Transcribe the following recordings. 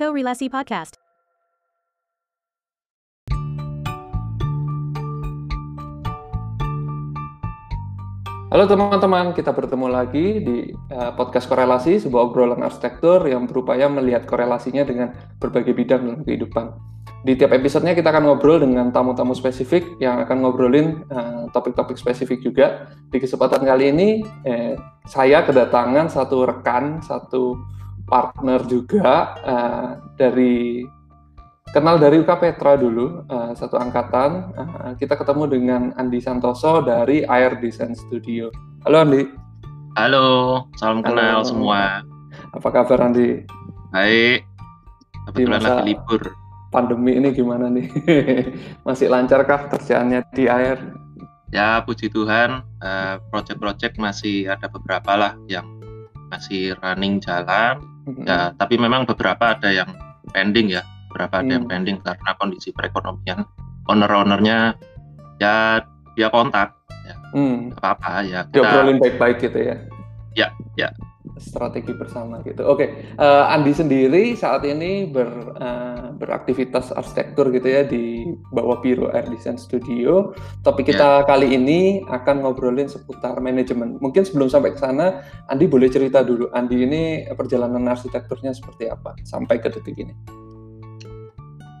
Korelasi Podcast. Halo teman-teman, kita bertemu lagi di uh, podcast korelasi, sebuah obrolan arsitektur yang berupaya melihat korelasinya dengan berbagai bidang dalam kehidupan. Di tiap episodenya kita akan ngobrol dengan tamu-tamu spesifik yang akan ngobrolin uh, topik-topik spesifik juga. Di kesempatan kali ini, eh, saya kedatangan satu rekan, satu partner juga uh, dari kenal dari UK Petra dulu uh, satu angkatan uh, kita ketemu dengan Andi Santoso dari Air Design Studio. Halo Andi. Halo, salam Halo. kenal semua. Apa kabar Andi? Baik. Kebetulan lagi libur. Pandemi ini gimana nih? Masih lancarkah kerjaannya di Air? Ya, puji Tuhan, uh, project-project masih ada beberapa lah yang masih running jalan. Mm-hmm. Ya, tapi memang beberapa ada yang pending ya berapa ada yang hmm. pending karena kondisi perekonomian owner-ownernya ya dia kontak ya hmm. apa-apa ya kita diobrolin baik-baik gitu ya ya ya strategi bersama gitu. Oke, okay. uh, eh, Andi sendiri saat ini ber, uh, beraktivitas arsitektur gitu ya di bawah Biro Air Design Studio. Topik kita yeah. kali ini akan ngobrolin seputar manajemen. Mungkin sebelum sampai ke sana, Andi boleh cerita dulu. Andi ini perjalanan arsitekturnya seperti apa sampai ke detik ini?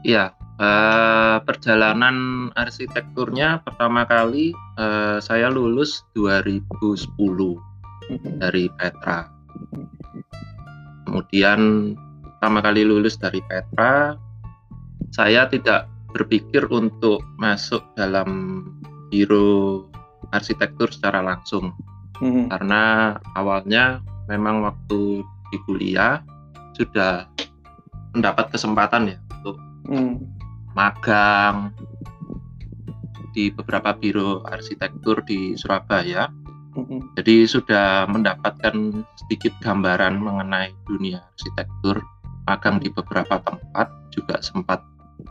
Iya, uh, perjalanan arsitekturnya pertama kali uh, saya lulus 2010 mhm. dari Petra. Kemudian pertama kali lulus dari Petra, saya tidak berpikir untuk masuk dalam biro arsitektur secara langsung. Mm-hmm. Karena awalnya memang waktu di kuliah sudah mendapat kesempatan ya hmm. magang di beberapa biro arsitektur di Surabaya. Jadi sudah mendapatkan sedikit gambaran mengenai dunia arsitektur, magang di beberapa tempat, juga sempat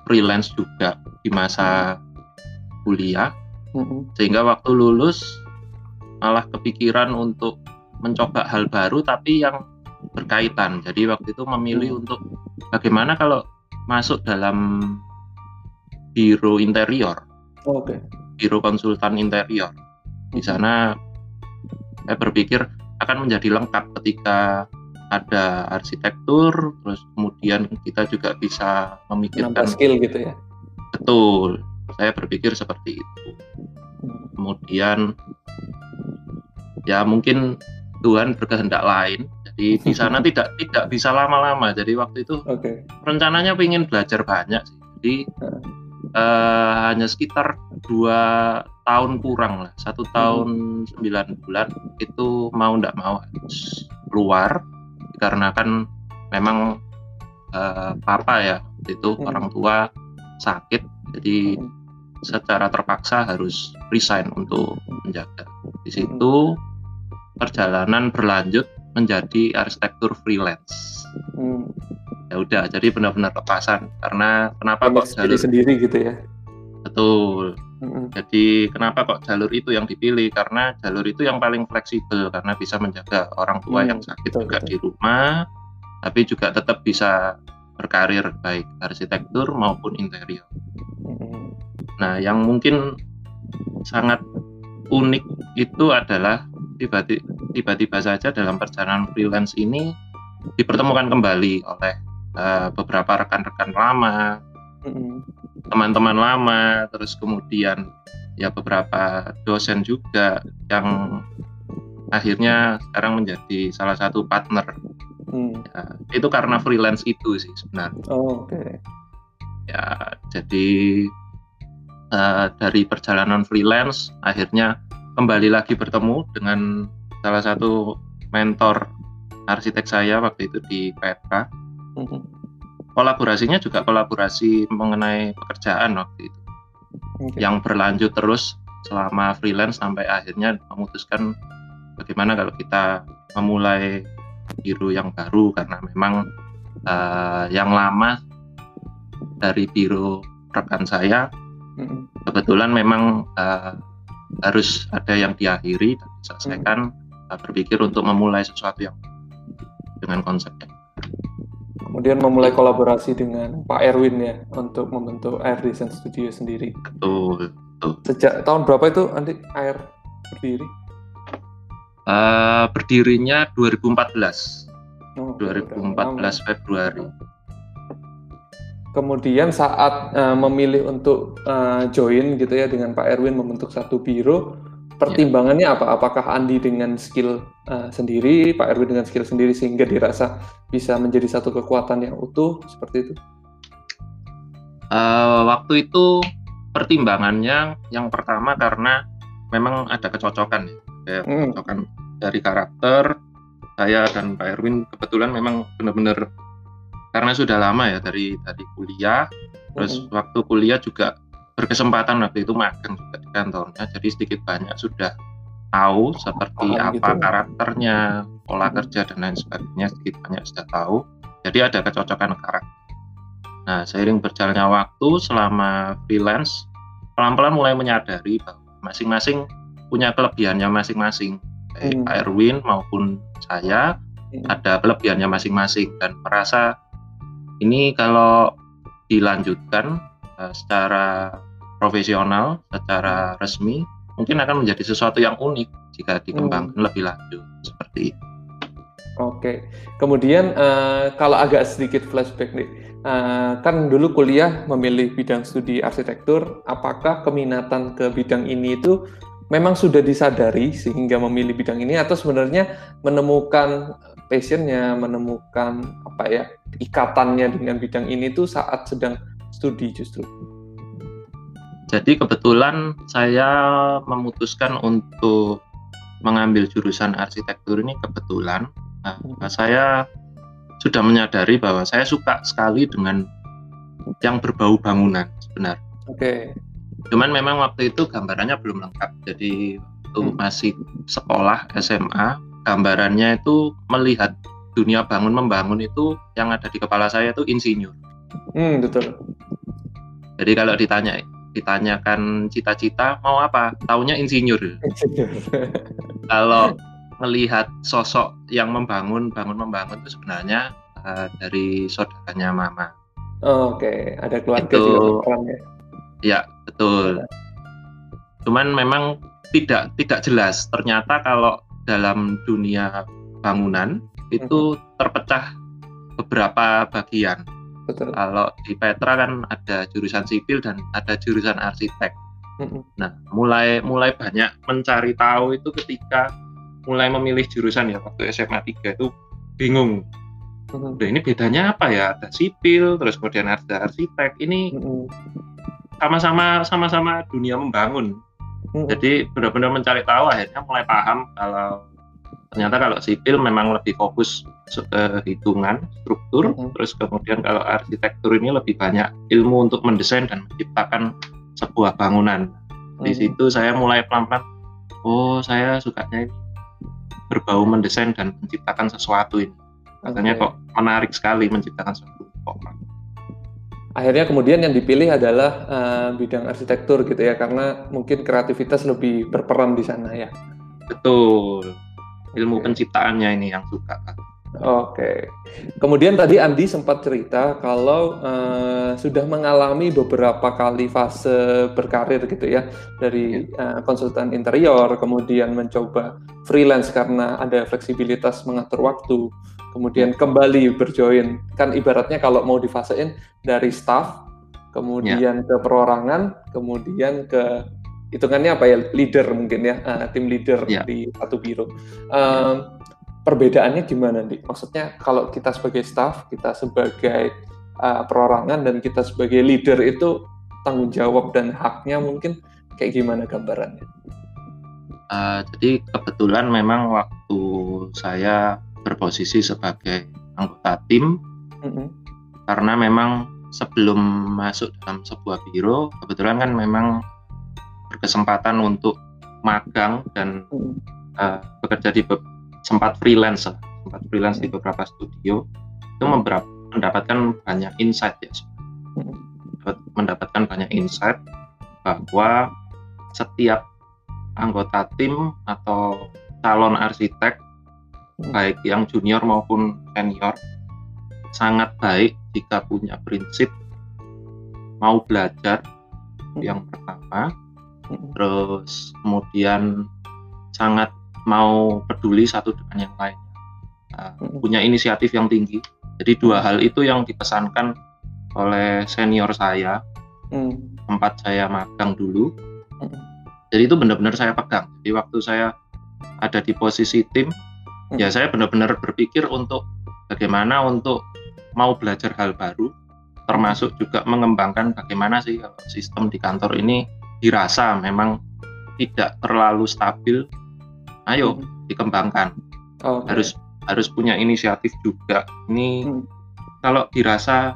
freelance juga di masa kuliah. Sehingga waktu lulus malah kepikiran untuk mencoba hal baru tapi yang berkaitan. Jadi waktu itu memilih hmm. untuk bagaimana kalau masuk dalam biro interior. Oke. Okay. Biro konsultan interior. Di sana saya berpikir akan menjadi lengkap ketika ada arsitektur, terus kemudian kita juga bisa memikirkan skill gitu ya. Betul. Saya berpikir seperti itu. Kemudian ya mungkin Tuhan berkehendak lain di di sana tidak tidak bisa lama-lama jadi waktu itu okay. rencananya ingin belajar banyak sih jadi uh, hanya sekitar dua tahun kurang lah satu hmm. tahun sembilan bulan itu mau tidak mau harus keluar dikarenakan memang uh, papa ya itu hmm. orang tua sakit jadi hmm. secara terpaksa harus resign untuk menjaga di situ perjalanan berlanjut menjadi arsitektur freelance. Hmm. Ya udah, jadi benar-benar lepasan. Karena kenapa kok jalur sendiri gitu ya? Betul. Hmm. Jadi kenapa kok jalur itu yang dipilih? Karena jalur itu yang paling fleksibel karena bisa menjaga orang tua hmm. yang sakit betul, juga betul. di rumah, tapi juga tetap bisa berkarir baik arsitektur maupun interior. Hmm. Nah, yang mungkin sangat unik itu adalah tiba-tiba saja dalam perjalanan freelance ini dipertemukan kembali oleh uh, beberapa rekan-rekan lama, teman-teman mm -hmm. lama, terus kemudian ya beberapa dosen juga yang akhirnya sekarang menjadi salah satu partner. Mm. Ya, itu karena freelance itu sih sebenarnya. Oh, Oke. Okay. Ya jadi uh, dari perjalanan freelance akhirnya kembali lagi bertemu dengan salah satu mentor arsitek saya waktu itu di Petra. Mm-hmm. Kolaborasinya juga kolaborasi mengenai pekerjaan waktu itu, okay. yang berlanjut terus selama freelance sampai akhirnya memutuskan bagaimana kalau kita memulai biru yang baru karena memang uh, yang lama dari biru rekan saya mm-hmm. kebetulan memang uh, harus ada yang diakhiri dan diselesaikan hmm. berpikir untuk memulai sesuatu yang dengan konsep yang Kemudian memulai kolaborasi dengan Pak Erwin ya untuk membentuk Air Design Studio sendiri. Betul, betul. Sejak tahun berapa itu Andi Air berdiri? Uh, berdirinya 2014. Oh, 2014 Februari. Kemudian saat uh, memilih untuk uh, join gitu ya dengan Pak Erwin membentuk satu biro, pertimbangannya apa? Apakah Andi dengan skill uh, sendiri, Pak Erwin dengan skill sendiri sehingga dirasa bisa menjadi satu kekuatan yang utuh seperti itu? Uh, waktu itu pertimbangannya yang pertama karena memang ada kecocokan ya, hmm. kecocokan dari karakter saya dan Pak Erwin kebetulan memang benar-benar karena sudah lama ya dari dari kuliah, terus hmm. waktu kuliah juga berkesempatan waktu itu magang juga di kantornya jadi sedikit banyak sudah tahu seperti oh, apa gitu. karakternya pola hmm. kerja dan lain sebagainya sedikit banyak sudah tahu jadi ada kecocokan karakter nah seiring berjalannya waktu selama freelance pelan-pelan mulai menyadari bahwa masing-masing punya kelebihannya masing-masing baik hmm. Pak Erwin maupun saya hmm. ada kelebihannya masing-masing dan merasa ini kalau dilanjutkan uh, secara profesional secara resmi mungkin akan menjadi sesuatu yang unik jika dikembangkan hmm. lebih lanjut seperti itu. Oke, kemudian uh, kalau agak sedikit flashback nih, uh, kan dulu kuliah memilih bidang studi arsitektur, apakah keminatan ke bidang ini itu memang sudah disadari sehingga memilih bidang ini atau sebenarnya menemukan passionnya, menemukan apa ya ikatannya dengan bidang ini tuh saat sedang studi justru? Jadi kebetulan saya memutuskan untuk mengambil jurusan arsitektur ini kebetulan. Nah, hmm. saya sudah menyadari bahwa saya suka sekali dengan yang berbau bangunan sebenarnya. Oke. Okay. Cuman memang waktu itu gambarannya belum lengkap. Jadi waktu hmm. masih sekolah SMA, gambarannya itu melihat dunia bangun membangun itu yang ada di kepala saya itu insinyur. Hmm, betul. Jadi kalau ditanya ditanyakan cita-cita mau apa? Taunya insinyur. Kalau melihat sosok yang membangun bangun membangun itu sebenarnya uh, dari saudaranya mama. Oh, oke okay. ada keluarga itu, juga ya? Ya betul. Cuman memang tidak tidak jelas. Ternyata kalau dalam dunia bangunan itu hmm. terpecah beberapa bagian Betul. Kalau di Petra kan ada jurusan sipil dan ada jurusan arsitek. Mm-hmm. Nah, mulai mulai banyak mencari tahu itu ketika mulai memilih jurusan ya waktu SMA 3 itu bingung. Mm-hmm. Nah, ini bedanya apa ya? Ada sipil, terus kemudian ada arsitek. Ini mm-hmm. sama-sama sama-sama dunia membangun. Mm-hmm. Jadi benar-benar mencari tahu akhirnya mulai paham kalau ternyata kalau sipil memang lebih fokus ke hitungan struktur hmm. terus kemudian kalau arsitektur ini lebih banyak ilmu untuk mendesain dan menciptakan sebuah bangunan hmm. di situ saya mulai pelan-pelan oh saya sukanya ini berbau mendesain dan menciptakan sesuatu ini katanya okay. kok menarik sekali menciptakan sesuatu kok akhirnya kemudian yang dipilih adalah uh, bidang arsitektur gitu ya karena mungkin kreativitas lebih berperan di sana ya betul ilmu penciptaannya ini yang suka. Oke. Kemudian tadi Andi sempat cerita kalau uh, sudah mengalami beberapa kali fase berkarir gitu ya dari uh, konsultan interior, kemudian mencoba freelance karena ada fleksibilitas mengatur waktu, kemudian kembali berjoin. Kan ibaratnya kalau mau difasein dari staff, kemudian ya. ke perorangan, kemudian ke hitungannya apa ya leader mungkin ya uh, tim leader yeah. di satu biro. Um, perbedaannya gimana nih? Maksudnya kalau kita sebagai staff, kita sebagai uh, perorangan dan kita sebagai leader itu tanggung jawab dan haknya mungkin kayak gimana gambarannya? Uh, jadi kebetulan memang waktu saya berposisi sebagai anggota tim, mm -hmm. karena memang sebelum masuk dalam sebuah biro, kebetulan kan memang berkesempatan untuk magang dan uh, bekerja di sempat freelance sempat freelance di beberapa studio. Itu mendapatkan banyak insight ya. Mendapatkan banyak insight bahwa setiap anggota tim atau calon arsitek baik yang junior maupun senior sangat baik jika punya prinsip mau belajar hmm. yang pertama, hmm. Terus kemudian sangat mau peduli satu dengan yang lain, uh, punya inisiatif yang tinggi. Jadi dua hal itu yang dipesankan oleh senior saya, hmm. tempat saya magang dulu. Hmm. Jadi itu benar-benar saya pegang. Jadi waktu saya ada di posisi tim, hmm. ya saya benar-benar berpikir untuk bagaimana untuk mau belajar hal baru, termasuk juga mengembangkan bagaimana sih kalau sistem di kantor ini dirasa memang tidak terlalu stabil. Ayo hmm. dikembangkan. Okay. Harus harus punya inisiatif juga. Ini hmm. kalau dirasa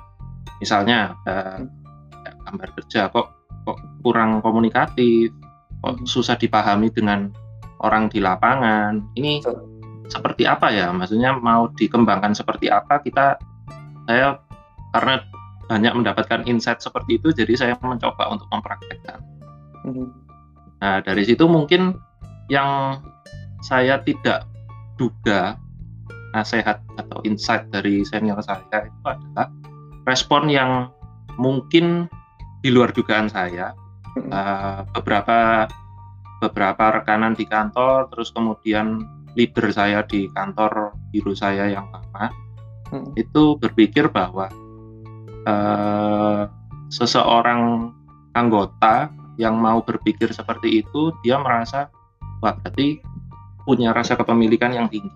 misalnya ada hmm. gambar kerja kok kok kurang komunikatif, kok hmm. susah dipahami dengan orang di lapangan. Ini seperti apa ya? Maksudnya mau dikembangkan seperti apa? Kita saya karena banyak mendapatkan insight seperti itu jadi saya mencoba untuk mempraktekkan mm-hmm. nah dari situ mungkin yang saya tidak duga nasihat atau insight dari senior saya itu adalah respon yang mungkin di luar dugaan saya mm-hmm. uh, beberapa beberapa rekanan di kantor terus kemudian leader saya di kantor biru saya yang lama hmm. itu berpikir bahwa uh, seseorang anggota yang mau berpikir seperti itu dia merasa wah berarti punya rasa kepemilikan yang tinggi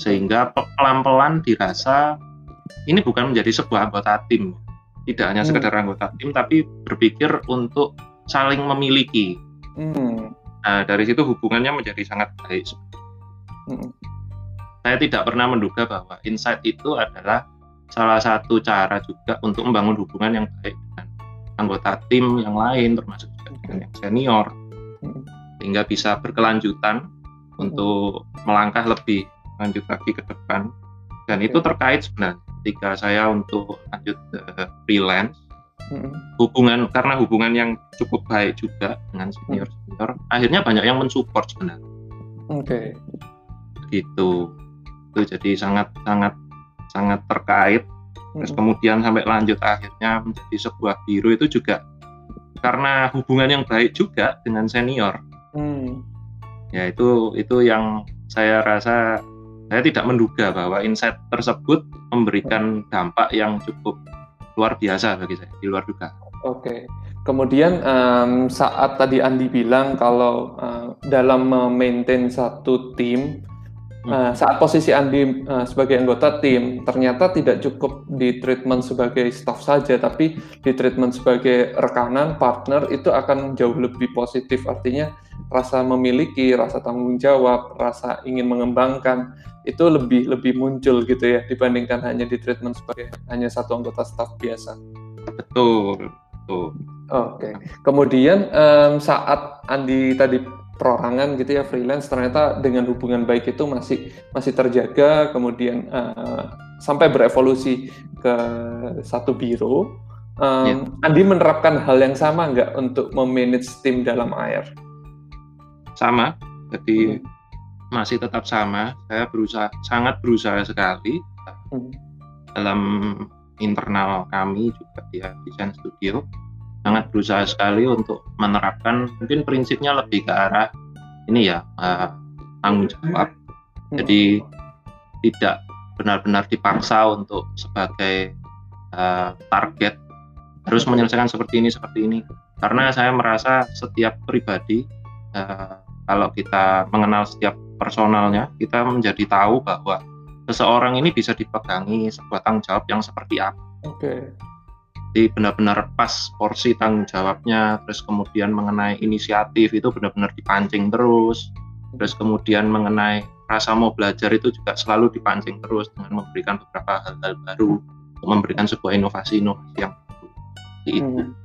sehingga pelan-pelan dirasa ini bukan menjadi sebuah anggota tim tidak hanya hmm. sekedar anggota tim tapi berpikir untuk saling memiliki hmm. nah dari situ hubungannya menjadi sangat baik hmm. saya tidak pernah menduga bahwa insight itu adalah salah satu cara juga untuk membangun hubungan yang baik dengan anggota tim yang lain termasuk dengan yang senior. Hmm. sehingga bisa berkelanjutan untuk melangkah lebih lanjut lagi ke depan. Dan itu terkait sebenarnya ketika saya untuk lanjut ke freelance. Hmm. hubungan karena hubungan yang cukup baik juga dengan senior senior akhirnya banyak yang mensupport sebenarnya. Oke. Okay. gitu. Itu jadi sangat sangat sangat terkait. Terus kemudian sampai lanjut akhirnya menjadi sebuah biru itu juga karena hubungan yang baik juga dengan senior hmm. ya itu itu yang saya rasa saya tidak menduga bahwa insight tersebut memberikan dampak yang cukup luar biasa bagi saya di luar duga. Oke, kemudian um, saat tadi Andi bilang kalau uh, dalam memaintain satu tim Nah, saat posisi Andi uh, sebagai anggota tim, ternyata tidak cukup di treatment sebagai staff saja, tapi di treatment sebagai rekanan, partner itu akan jauh lebih positif. Artinya rasa memiliki, rasa tanggung jawab, rasa ingin mengembangkan itu lebih lebih muncul gitu ya dibandingkan hanya di treatment sebagai hanya satu anggota staff biasa. Betul, betul. Oke. Okay. Kemudian um, saat Andi tadi perorangan gitu ya freelance ternyata dengan hubungan baik itu masih masih terjaga kemudian uh, sampai berevolusi ke satu biro um, yeah. Andi menerapkan hal yang sama nggak untuk memanage tim dalam air sama jadi hmm. masih tetap sama saya berusaha sangat berusaha sekali hmm. dalam internal kami juga di desain studio sangat berusaha sekali untuk menerapkan mungkin prinsipnya lebih ke arah ini ya uh, tanggung jawab jadi tidak benar-benar dipaksa untuk sebagai uh, target harus menyelesaikan seperti ini seperti ini karena saya merasa setiap pribadi uh, kalau kita mengenal setiap personalnya kita menjadi tahu bahwa seseorang ini bisa dipegangi sebuah tanggung jawab yang seperti apa. Oke. Okay jadi benar-benar pas porsi tanggung jawabnya terus kemudian mengenai inisiatif itu benar-benar dipancing terus. Terus kemudian mengenai rasa mau belajar itu juga selalu dipancing terus dengan memberikan beberapa hal-hal baru memberikan sebuah inovasi-inovasi yang baru. Itu. Hmm.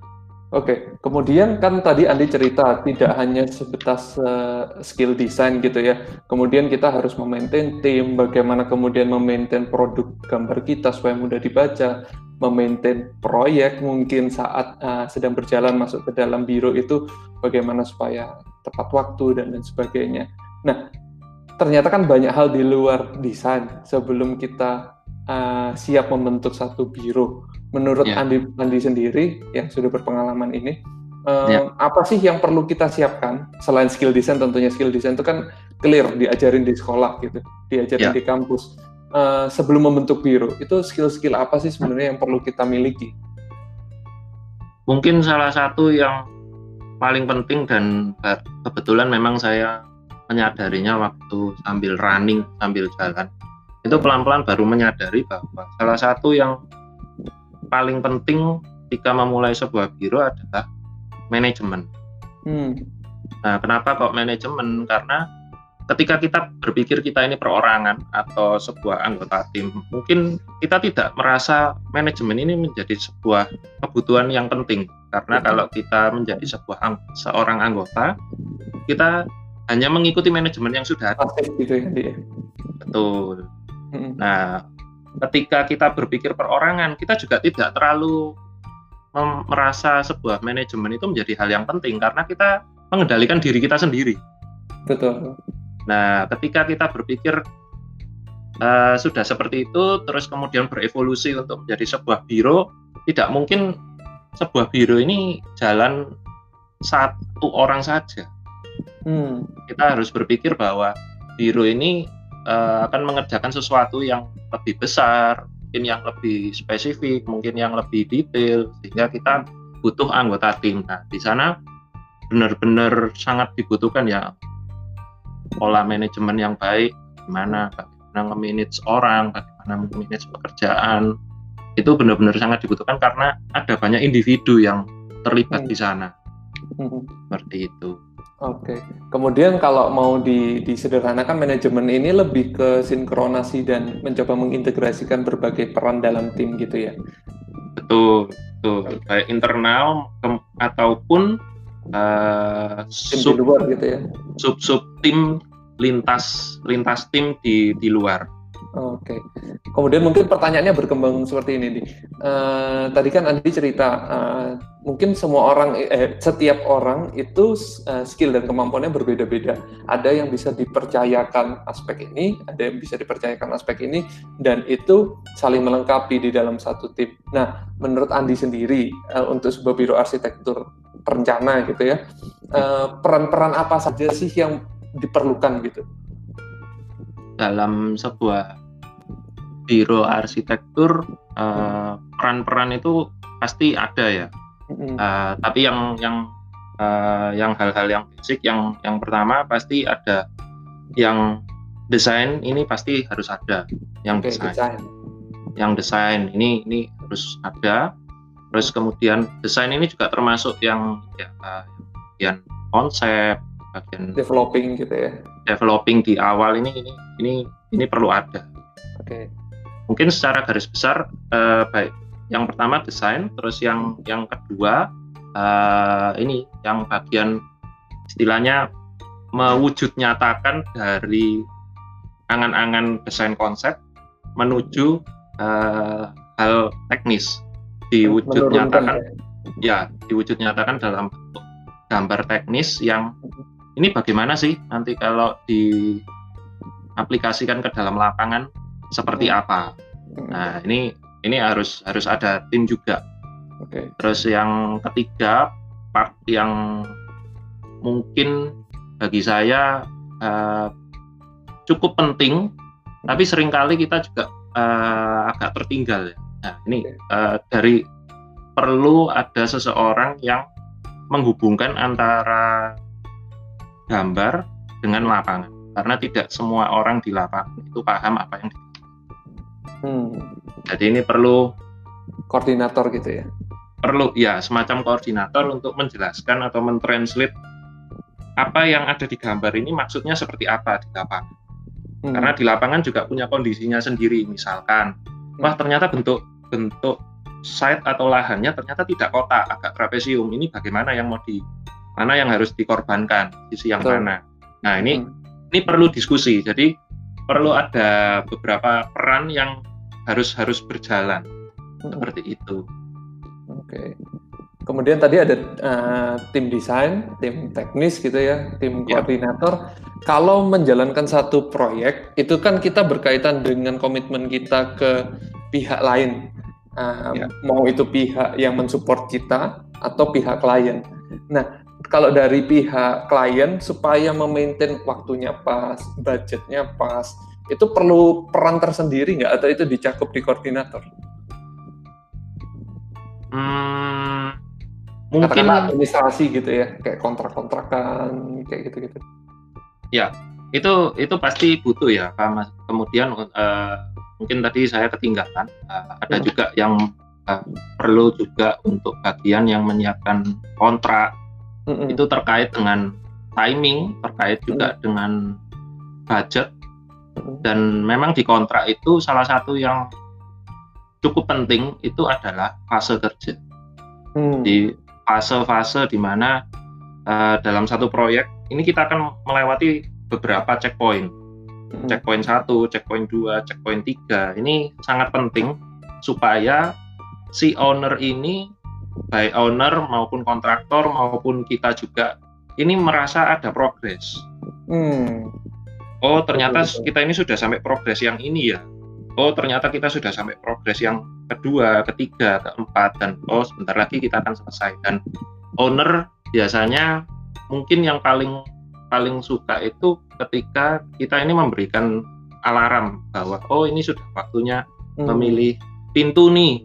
Oke, okay. kemudian kan tadi Andi cerita tidak hanya sebatas uh, skill design gitu ya. Kemudian kita harus memaintain tim, bagaimana kemudian memaintain produk gambar kita supaya mudah dibaca, memaintain proyek mungkin saat uh, sedang berjalan masuk ke dalam biro itu bagaimana supaya tepat waktu dan lain sebagainya. Nah, ternyata kan banyak hal di luar desain sebelum kita uh, siap membentuk satu biro? Menurut ya. Andi, Andi sendiri yang sudah berpengalaman ini, uh, ya. apa sih yang perlu kita siapkan selain skill design? Tentunya skill design itu kan clear diajarin di sekolah gitu, diajarin ya. di kampus. Uh, sebelum membentuk biro, itu skill-skill apa sih sebenarnya yang perlu kita miliki? Mungkin salah satu yang paling penting dan kebetulan memang saya menyadarinya waktu sambil running, sambil jalan. Itu pelan-pelan baru menyadari bahwa salah satu yang paling penting ketika memulai sebuah biro adalah manajemen. Hmm. Nah, kenapa kok manajemen? Karena ketika kita berpikir kita ini perorangan atau sebuah anggota tim, mungkin kita tidak merasa manajemen ini menjadi sebuah kebutuhan yang penting. Karena kalau kita menjadi sebuah seorang anggota, kita hanya mengikuti manajemen yang sudah ada. gitu ya, dia. Betul. Hmm. Nah, ketika kita berpikir perorangan, kita juga tidak terlalu merasa sebuah manajemen itu menjadi hal yang penting karena kita mengendalikan diri kita sendiri. Betul. Nah, ketika kita berpikir uh, sudah seperti itu, terus kemudian berevolusi untuk menjadi sebuah biro, tidak mungkin sebuah biro ini jalan satu orang saja hmm. kita harus berpikir bahwa biro ini uh, akan mengerjakan sesuatu yang lebih besar, mungkin yang lebih spesifik, mungkin yang lebih detail, sehingga kita butuh anggota tim. Nah, di sana benar-benar sangat dibutuhkan ya pola manajemen yang baik, gimana bagaimana nge-manage orang, bagaimana manage pekerjaan, itu benar-benar sangat dibutuhkan karena ada banyak individu yang terlibat hmm. di sana. Hmm. Seperti itu. Oke. Kemudian kalau mau di, disederhanakan manajemen ini lebih ke sinkronasi dan mencoba mengintegrasikan berbagai peran dalam tim gitu ya. Betul, betul. Baik internal ke, ataupun uh, tim sub, di luar gitu ya. Sub sub tim lintas lintas tim di di luar. Oke. Okay. Kemudian mungkin pertanyaannya berkembang seperti ini, di. Uh, tadi kan Andi cerita uh, mungkin semua orang, eh, setiap orang itu uh, skill dan kemampuannya berbeda-beda. Ada yang bisa dipercayakan aspek ini, ada yang bisa dipercayakan aspek ini, dan itu saling melengkapi di dalam satu tim. Nah, menurut Andi sendiri uh, untuk sebuah biro arsitektur perencana gitu ya, peran-peran uh, apa saja sih yang diperlukan gitu? dalam sebuah biro arsitektur uh, peran-peran itu pasti ada ya. Uh, tapi yang yang uh, yang hal-hal yang basic yang yang pertama pasti ada yang desain ini pasti harus ada yang okay, desain. desain. Yang desain ini ini harus ada. Terus kemudian desain ini juga termasuk yang ya uh, yang konsep, bagian developing gitu ya developing di awal ini ini ini ini perlu ada oke okay. Mungkin secara garis besar uh, baik yang pertama desain terus yang yang kedua uh, ini yang bagian istilahnya mewujud nyatakan dari angan-angan desain konsep menuju uh, hal teknis diwujud nyatakan ya. ya diwujud nyatakan dalam gambar teknis yang ini bagaimana sih nanti kalau diaplikasikan ke dalam lapangan seperti hmm. apa? Nah ini ini harus harus ada tim juga. Okay. Terus yang ketiga part yang mungkin bagi saya uh, cukup penting, tapi sering kali kita juga uh, agak tertinggal. Nah ini uh, dari perlu ada seseorang yang menghubungkan antara gambar dengan lapangan karena tidak semua orang di lapangan itu paham apa yang hmm. jadi ini perlu koordinator gitu ya perlu ya semacam koordinator untuk menjelaskan atau mentranslate apa yang ada di gambar ini maksudnya seperti apa di lapangan hmm. karena di lapangan juga punya kondisinya sendiri misalkan hmm. wah ternyata bentuk bentuk site atau lahannya ternyata tidak kotak agak trapesium ini bagaimana yang mau di mana yang harus dikorbankan sisi yang Betul. mana nah ini hmm. ini perlu diskusi jadi perlu ada beberapa peran yang harus harus berjalan hmm. seperti itu oke kemudian tadi ada uh, tim desain, tim teknis gitu ya, tim ya. koordinator. Kalau menjalankan satu proyek, itu kan kita berkaitan dengan komitmen kita ke pihak lain. Uh, ya. Mau itu pihak yang mensupport kita atau pihak klien. Nah, kalau dari pihak klien supaya memaintain waktunya pas, budgetnya pas, itu perlu peran tersendiri nggak atau itu dicakup di koordinator? Hmm, mungkin administrasi gitu ya kayak kontrak-kontrakan kayak gitu-gitu ya itu itu pasti butuh ya kemudian uh, mungkin tadi saya ketinggalan uh, ada hmm. juga yang uh, perlu juga untuk bagian yang menyiapkan kontrak hmm. itu terkait dengan timing terkait juga hmm. dengan budget. Dan memang di kontrak itu salah satu yang cukup penting itu adalah fase kerja hmm. di fase-fase di mana uh, dalam satu proyek ini kita akan melewati beberapa checkpoint. Hmm. Checkpoint satu, checkpoint dua, checkpoint tiga. Ini sangat penting supaya si owner ini baik owner maupun kontraktor maupun kita juga ini merasa ada progres. Hmm. Oh ternyata kita ini sudah sampai progres yang ini ya. Oh ternyata kita sudah sampai progres yang kedua, ketiga, keempat, dan oh sebentar lagi kita akan selesai. Dan owner biasanya mungkin yang paling paling suka itu ketika kita ini memberikan alarm bahwa oh ini sudah waktunya hmm. memilih pintu nih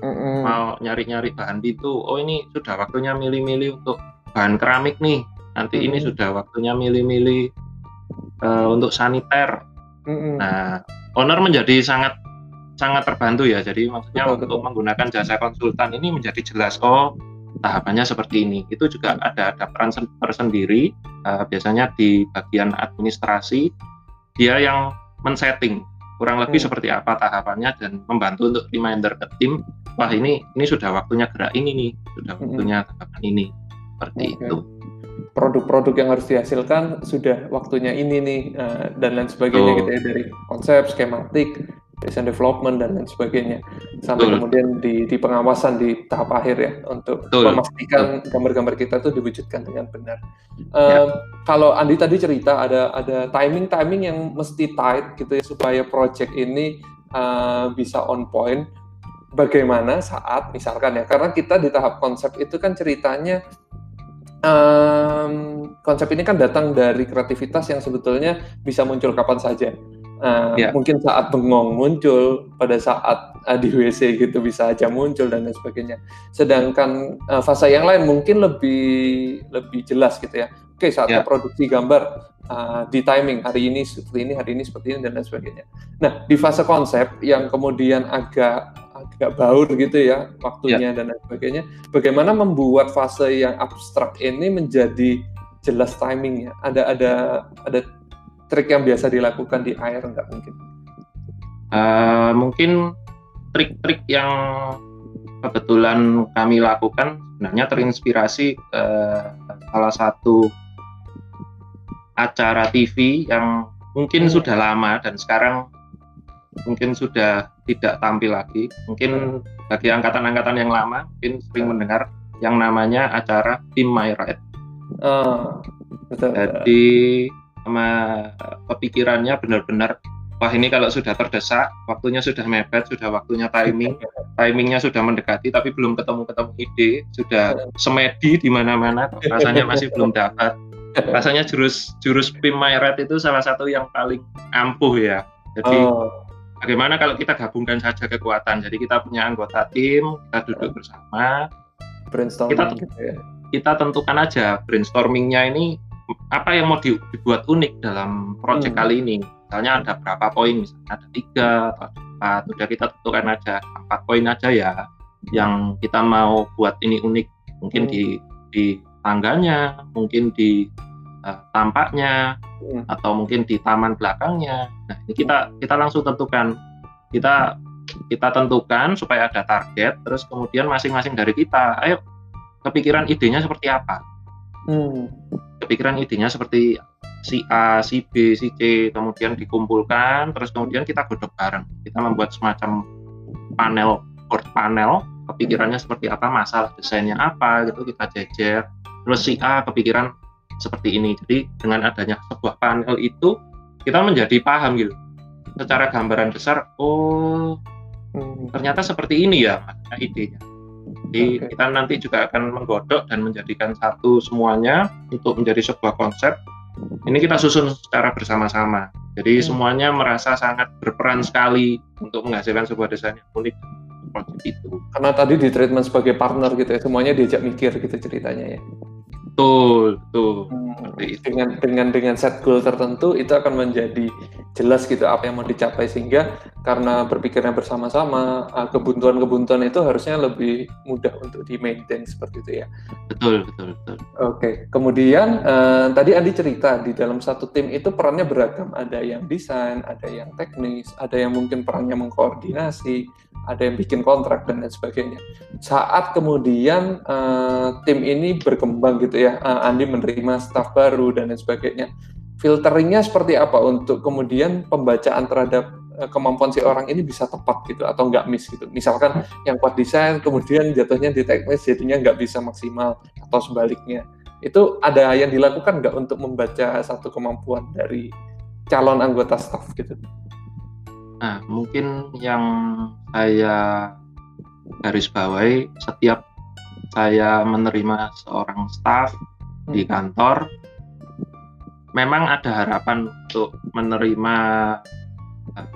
hmm. mau nyari-nyari bahan pintu oh ini sudah waktunya milih-milih untuk bahan keramik nih nanti hmm. ini sudah waktunya milih-milih uh, untuk saniter hmm. nah owner menjadi sangat sangat terbantu ya. Jadi maksudnya betul, untuk betul. menggunakan jasa konsultan ini menjadi jelas oh tahapannya seperti ini. Itu juga ada ada peran tersendiri uh, biasanya di bagian administrasi dia yang men-setting kurang lebih hmm. seperti apa tahapannya dan membantu untuk reminder ke tim wah ini ini sudah waktunya gerak ini nih sudah hmm. waktunya tahapan ini seperti okay. itu produk-produk yang harus dihasilkan sudah waktunya ini nih uh, dan lain sebagainya oh. gitu ya dari konsep skematik design development dan lain sebagainya sampai Betul. kemudian di, di pengawasan di tahap akhir ya untuk Betul. memastikan gambar-gambar kita itu diwujudkan dengan benar. Um, Kalau Andi tadi cerita ada ada timing timing yang mesti tight gitu ya supaya project ini uh, bisa on point. Bagaimana saat misalkan ya karena kita di tahap konsep itu kan ceritanya um, konsep ini kan datang dari kreativitas yang sebetulnya bisa muncul kapan saja Uh, ya. Mungkin saat bengong muncul, pada saat uh, di WC gitu bisa aja muncul dan lain sebagainya. Sedangkan uh, fase yang lain mungkin lebih lebih jelas gitu ya. Oke, saat ya. produksi gambar uh, di timing hari ini seperti ini, hari ini seperti ini dan lain sebagainya. Nah, di fase konsep yang kemudian agak agak baur gitu ya waktunya ya. dan lain sebagainya. Bagaimana membuat fase yang abstrak ini menjadi jelas timingnya? Ada ada ada trik yang biasa dilakukan di air enggak mungkin? Uh, mungkin trik-trik yang kebetulan kami lakukan sebenarnya terinspirasi uh, salah satu acara TV yang mungkin hmm. sudah lama dan sekarang mungkin sudah tidak tampil lagi. Mungkin hmm. bagi angkatan-angkatan yang lama mungkin sering mendengar yang namanya acara Team My Ride. Oh, betul. Jadi sama kepikirannya benar-benar wah ini kalau sudah terdesak, waktunya sudah mepet, sudah waktunya timing, timingnya sudah mendekati, tapi belum ketemu-ketemu ide, sudah semedi di mana-mana, rasanya masih belum dapat. Rasanya jurus jurus Pim Mayret itu salah satu yang paling ampuh ya. Jadi oh. Bagaimana kalau kita gabungkan saja kekuatan? Jadi kita punya anggota tim, kita duduk bersama, brainstorming kita, gitu ya. kita tentukan aja brainstormingnya ini apa yang mau dibuat unik dalam proyek hmm. kali ini misalnya ada berapa poin misalnya ada tiga atau ada empat udah kita tentukan aja empat poin aja ya yang kita mau buat ini unik mungkin hmm. di di tangganya mungkin di uh, tampaknya hmm. atau mungkin di taman belakangnya. Nah ini kita kita langsung tentukan. Kita kita tentukan supaya ada target terus kemudian masing-masing dari kita ayo kepikiran idenya seperti apa? Hmm. Kepikiran idenya seperti si A, si B, si C, kemudian dikumpulkan, terus kemudian kita godok bareng. Kita membuat semacam panel, board panel, kepikirannya seperti apa masalah desainnya apa gitu kita jejer. Terus si A kepikiran seperti ini jadi dengan adanya sebuah panel itu kita menjadi paham gitu secara gambaran besar oh hmm. ternyata seperti ini ya idenya jadi okay. kita nanti juga akan menggodok dan menjadikan satu semuanya untuk menjadi sebuah konsep ini kita susun secara bersama-sama jadi hmm. semuanya merasa sangat berperan sekali untuk menghasilkan sebuah desain yang unik project itu. Karena tadi di treatment sebagai partner gitu ya, semuanya diajak mikir gitu ceritanya ya. Betul, betul. Hmm, dengan dengan dengan set goal tertentu itu akan menjadi jelas gitu apa yang mau dicapai sehingga karena berpikirnya bersama-sama ah, kebuntuan-kebuntuan itu harusnya lebih mudah untuk di maintain seperti itu ya. Betul, betul, betul. Oke, kemudian uh, tadi Andi cerita di dalam satu tim itu perannya beragam, ada yang desain, ada yang teknis, ada yang mungkin perannya mengkoordinasi, ada yang bikin kontrak dan lain sebagainya. Saat kemudian uh, tim ini berkembang gitu ya, uh, Andi menerima staff baru dan lain sebagainya. Filteringnya seperti apa untuk kemudian pembacaan terhadap uh, kemampuan si orang ini bisa tepat gitu atau nggak miss gitu. Misalkan yang kuat desain kemudian jatuhnya di teknis jadinya nggak bisa maksimal atau sebaliknya. Itu ada yang dilakukan nggak untuk membaca satu kemampuan dari calon anggota staff gitu? Nah, mungkin yang saya garis bawahi setiap saya menerima seorang staff di hmm. kantor, memang ada harapan untuk menerima eh,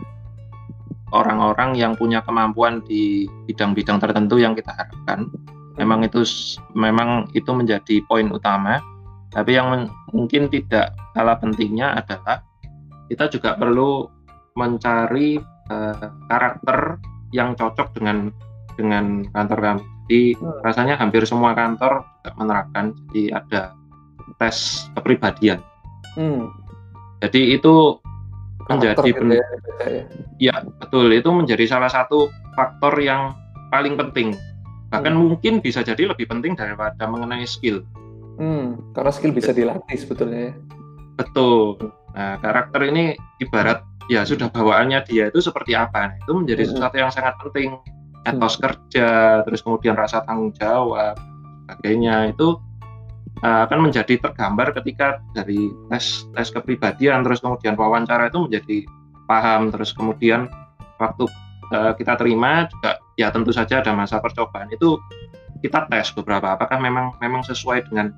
orang-orang yang punya kemampuan di bidang-bidang tertentu yang kita harapkan. Memang itu memang itu menjadi poin utama. Tapi yang mungkin tidak kalah pentingnya adalah kita juga perlu mencari uh, karakter yang cocok dengan dengan kantor kami. Jadi hmm. rasanya hampir semua kantor menerapkan. Jadi ada tes kepribadian. Hmm. Jadi itu menjadi gitu ya, ya. ya betul itu menjadi salah satu faktor yang paling penting. Bahkan hmm. mungkin bisa jadi lebih penting daripada mengenai skill. Hmm, karena skill bisa dilatih sebetulnya ya. Betul. Nah, karakter ini ibarat ya sudah bawaannya dia itu seperti apa nah, itu menjadi hmm. sesuatu yang sangat penting etos hmm. kerja terus kemudian rasa tanggung jawab sebagainya itu uh, akan menjadi tergambar ketika dari tes tes kepribadian terus kemudian wawancara itu menjadi paham terus kemudian waktu uh, kita terima juga ya tentu saja ada masa percobaan itu kita tes beberapa apakah memang memang sesuai dengan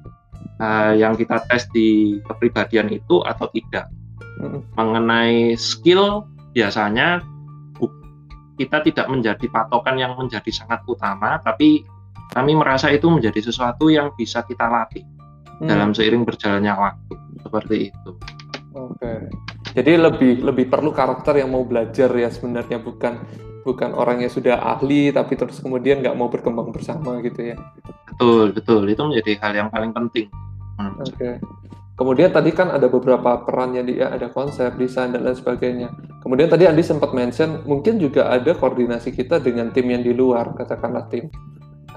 uh, yang kita tes di kepribadian itu atau tidak Mengenai skill biasanya kita tidak menjadi patokan yang menjadi sangat utama, tapi kami merasa itu menjadi sesuatu yang bisa kita latih hmm. dalam seiring berjalannya waktu seperti itu. Oke, jadi lebih lebih perlu karakter yang mau belajar ya sebenarnya bukan bukan orang yang sudah ahli tapi terus kemudian nggak mau berkembang bersama gitu ya. Betul betul itu menjadi hal yang paling penting. Oke. Kemudian tadi kan ada beberapa peran yang dia ada konsep, desain dan lain sebagainya. Kemudian tadi Andi sempat mention mungkin juga ada koordinasi kita dengan tim yang di luar, katakanlah tim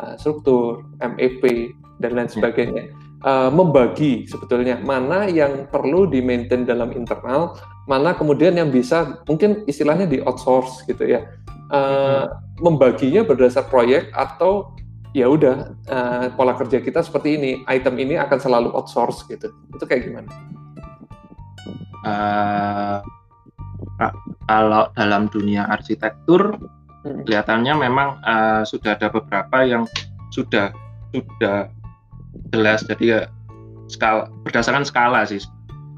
uh, struktur, MEP dan lain ya. sebagainya. Uh, membagi sebetulnya mana yang perlu di maintain dalam internal, mana kemudian yang bisa mungkin istilahnya di outsource gitu ya. Uh, membaginya berdasar proyek atau ya udah uh, pola kerja kita seperti ini item ini akan selalu outsource gitu itu kayak gimana uh, kalau dalam dunia arsitektur hmm. kelihatannya memang uh, sudah ada beberapa yang sudah sudah jelas jadi ya skala berdasarkan skala sih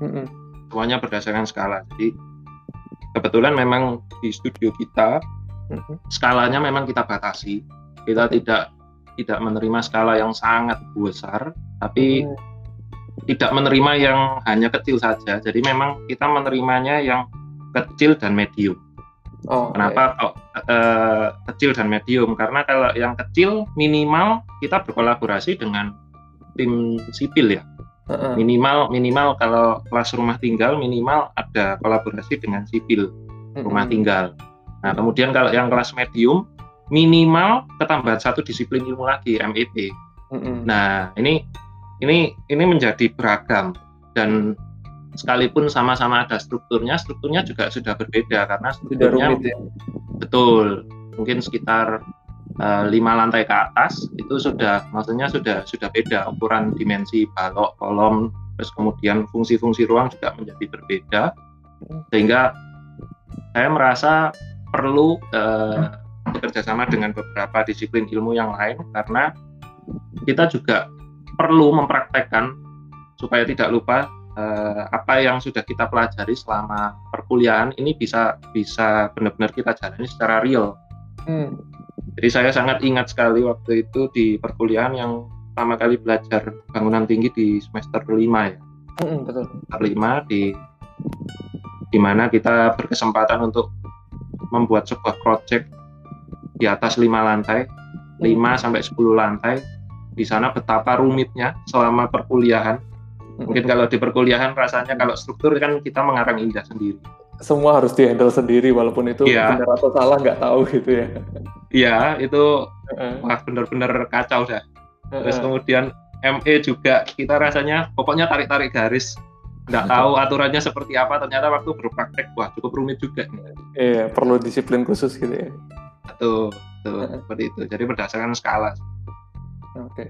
hmm. semuanya berdasarkan skala jadi kebetulan memang di studio kita hmm. skalanya memang kita batasi kita tidak tidak menerima skala yang sangat besar, tapi hmm. tidak menerima yang hanya kecil saja. Jadi memang kita menerimanya yang kecil dan medium. Oh, Kenapa okay. kok uh, kecil dan medium? Karena kalau yang kecil minimal kita berkolaborasi dengan tim sipil ya. Uh-uh. Minimal minimal kalau kelas rumah tinggal minimal ada kolaborasi dengan sipil uh-uh. rumah tinggal. Nah kemudian kalau yang kelas medium minimal ketambahan satu disiplin ilmu lagi MEP. Mm-hmm. Nah ini ini ini menjadi beragam dan sekalipun sama-sama ada strukturnya, strukturnya juga sudah berbeda karena strukturnya rumit, ya? betul mungkin sekitar uh, lima lantai ke atas itu sudah maksudnya sudah sudah beda ukuran dimensi balok kolom terus kemudian fungsi-fungsi ruang juga menjadi berbeda sehingga saya merasa perlu uh, bekerja sama dengan beberapa disiplin ilmu yang lain karena kita juga perlu mempraktekkan supaya tidak lupa uh, apa yang sudah kita pelajari selama perkuliahan ini bisa bisa benar-benar kita jalani secara real. Hmm. Jadi saya sangat ingat sekali waktu itu di perkuliahan yang pertama kali belajar bangunan tinggi di semester 5 ya. Hmm, betul. Semester 5 di di mana kita berkesempatan untuk membuat sebuah project di atas lima lantai, 5 hmm. sampai 10 lantai. Di sana betapa rumitnya selama perkuliahan. Mungkin kalau di perkuliahan rasanya kalau struktur kan kita mengarang indah sendiri semua harus dihandle sendiri walaupun itu yeah. benar atau salah nggak tahu gitu ya. Iya, itu uh-uh. wah benar-benar kacau dah. Uh-uh. Terus kemudian ME juga kita rasanya pokoknya tarik-tarik garis nggak tahu aturannya seperti apa ternyata waktu berpraktek wah cukup rumit juga iya perlu disiplin khusus gitu ya betul betul seperti itu jadi berdasarkan skala Oke.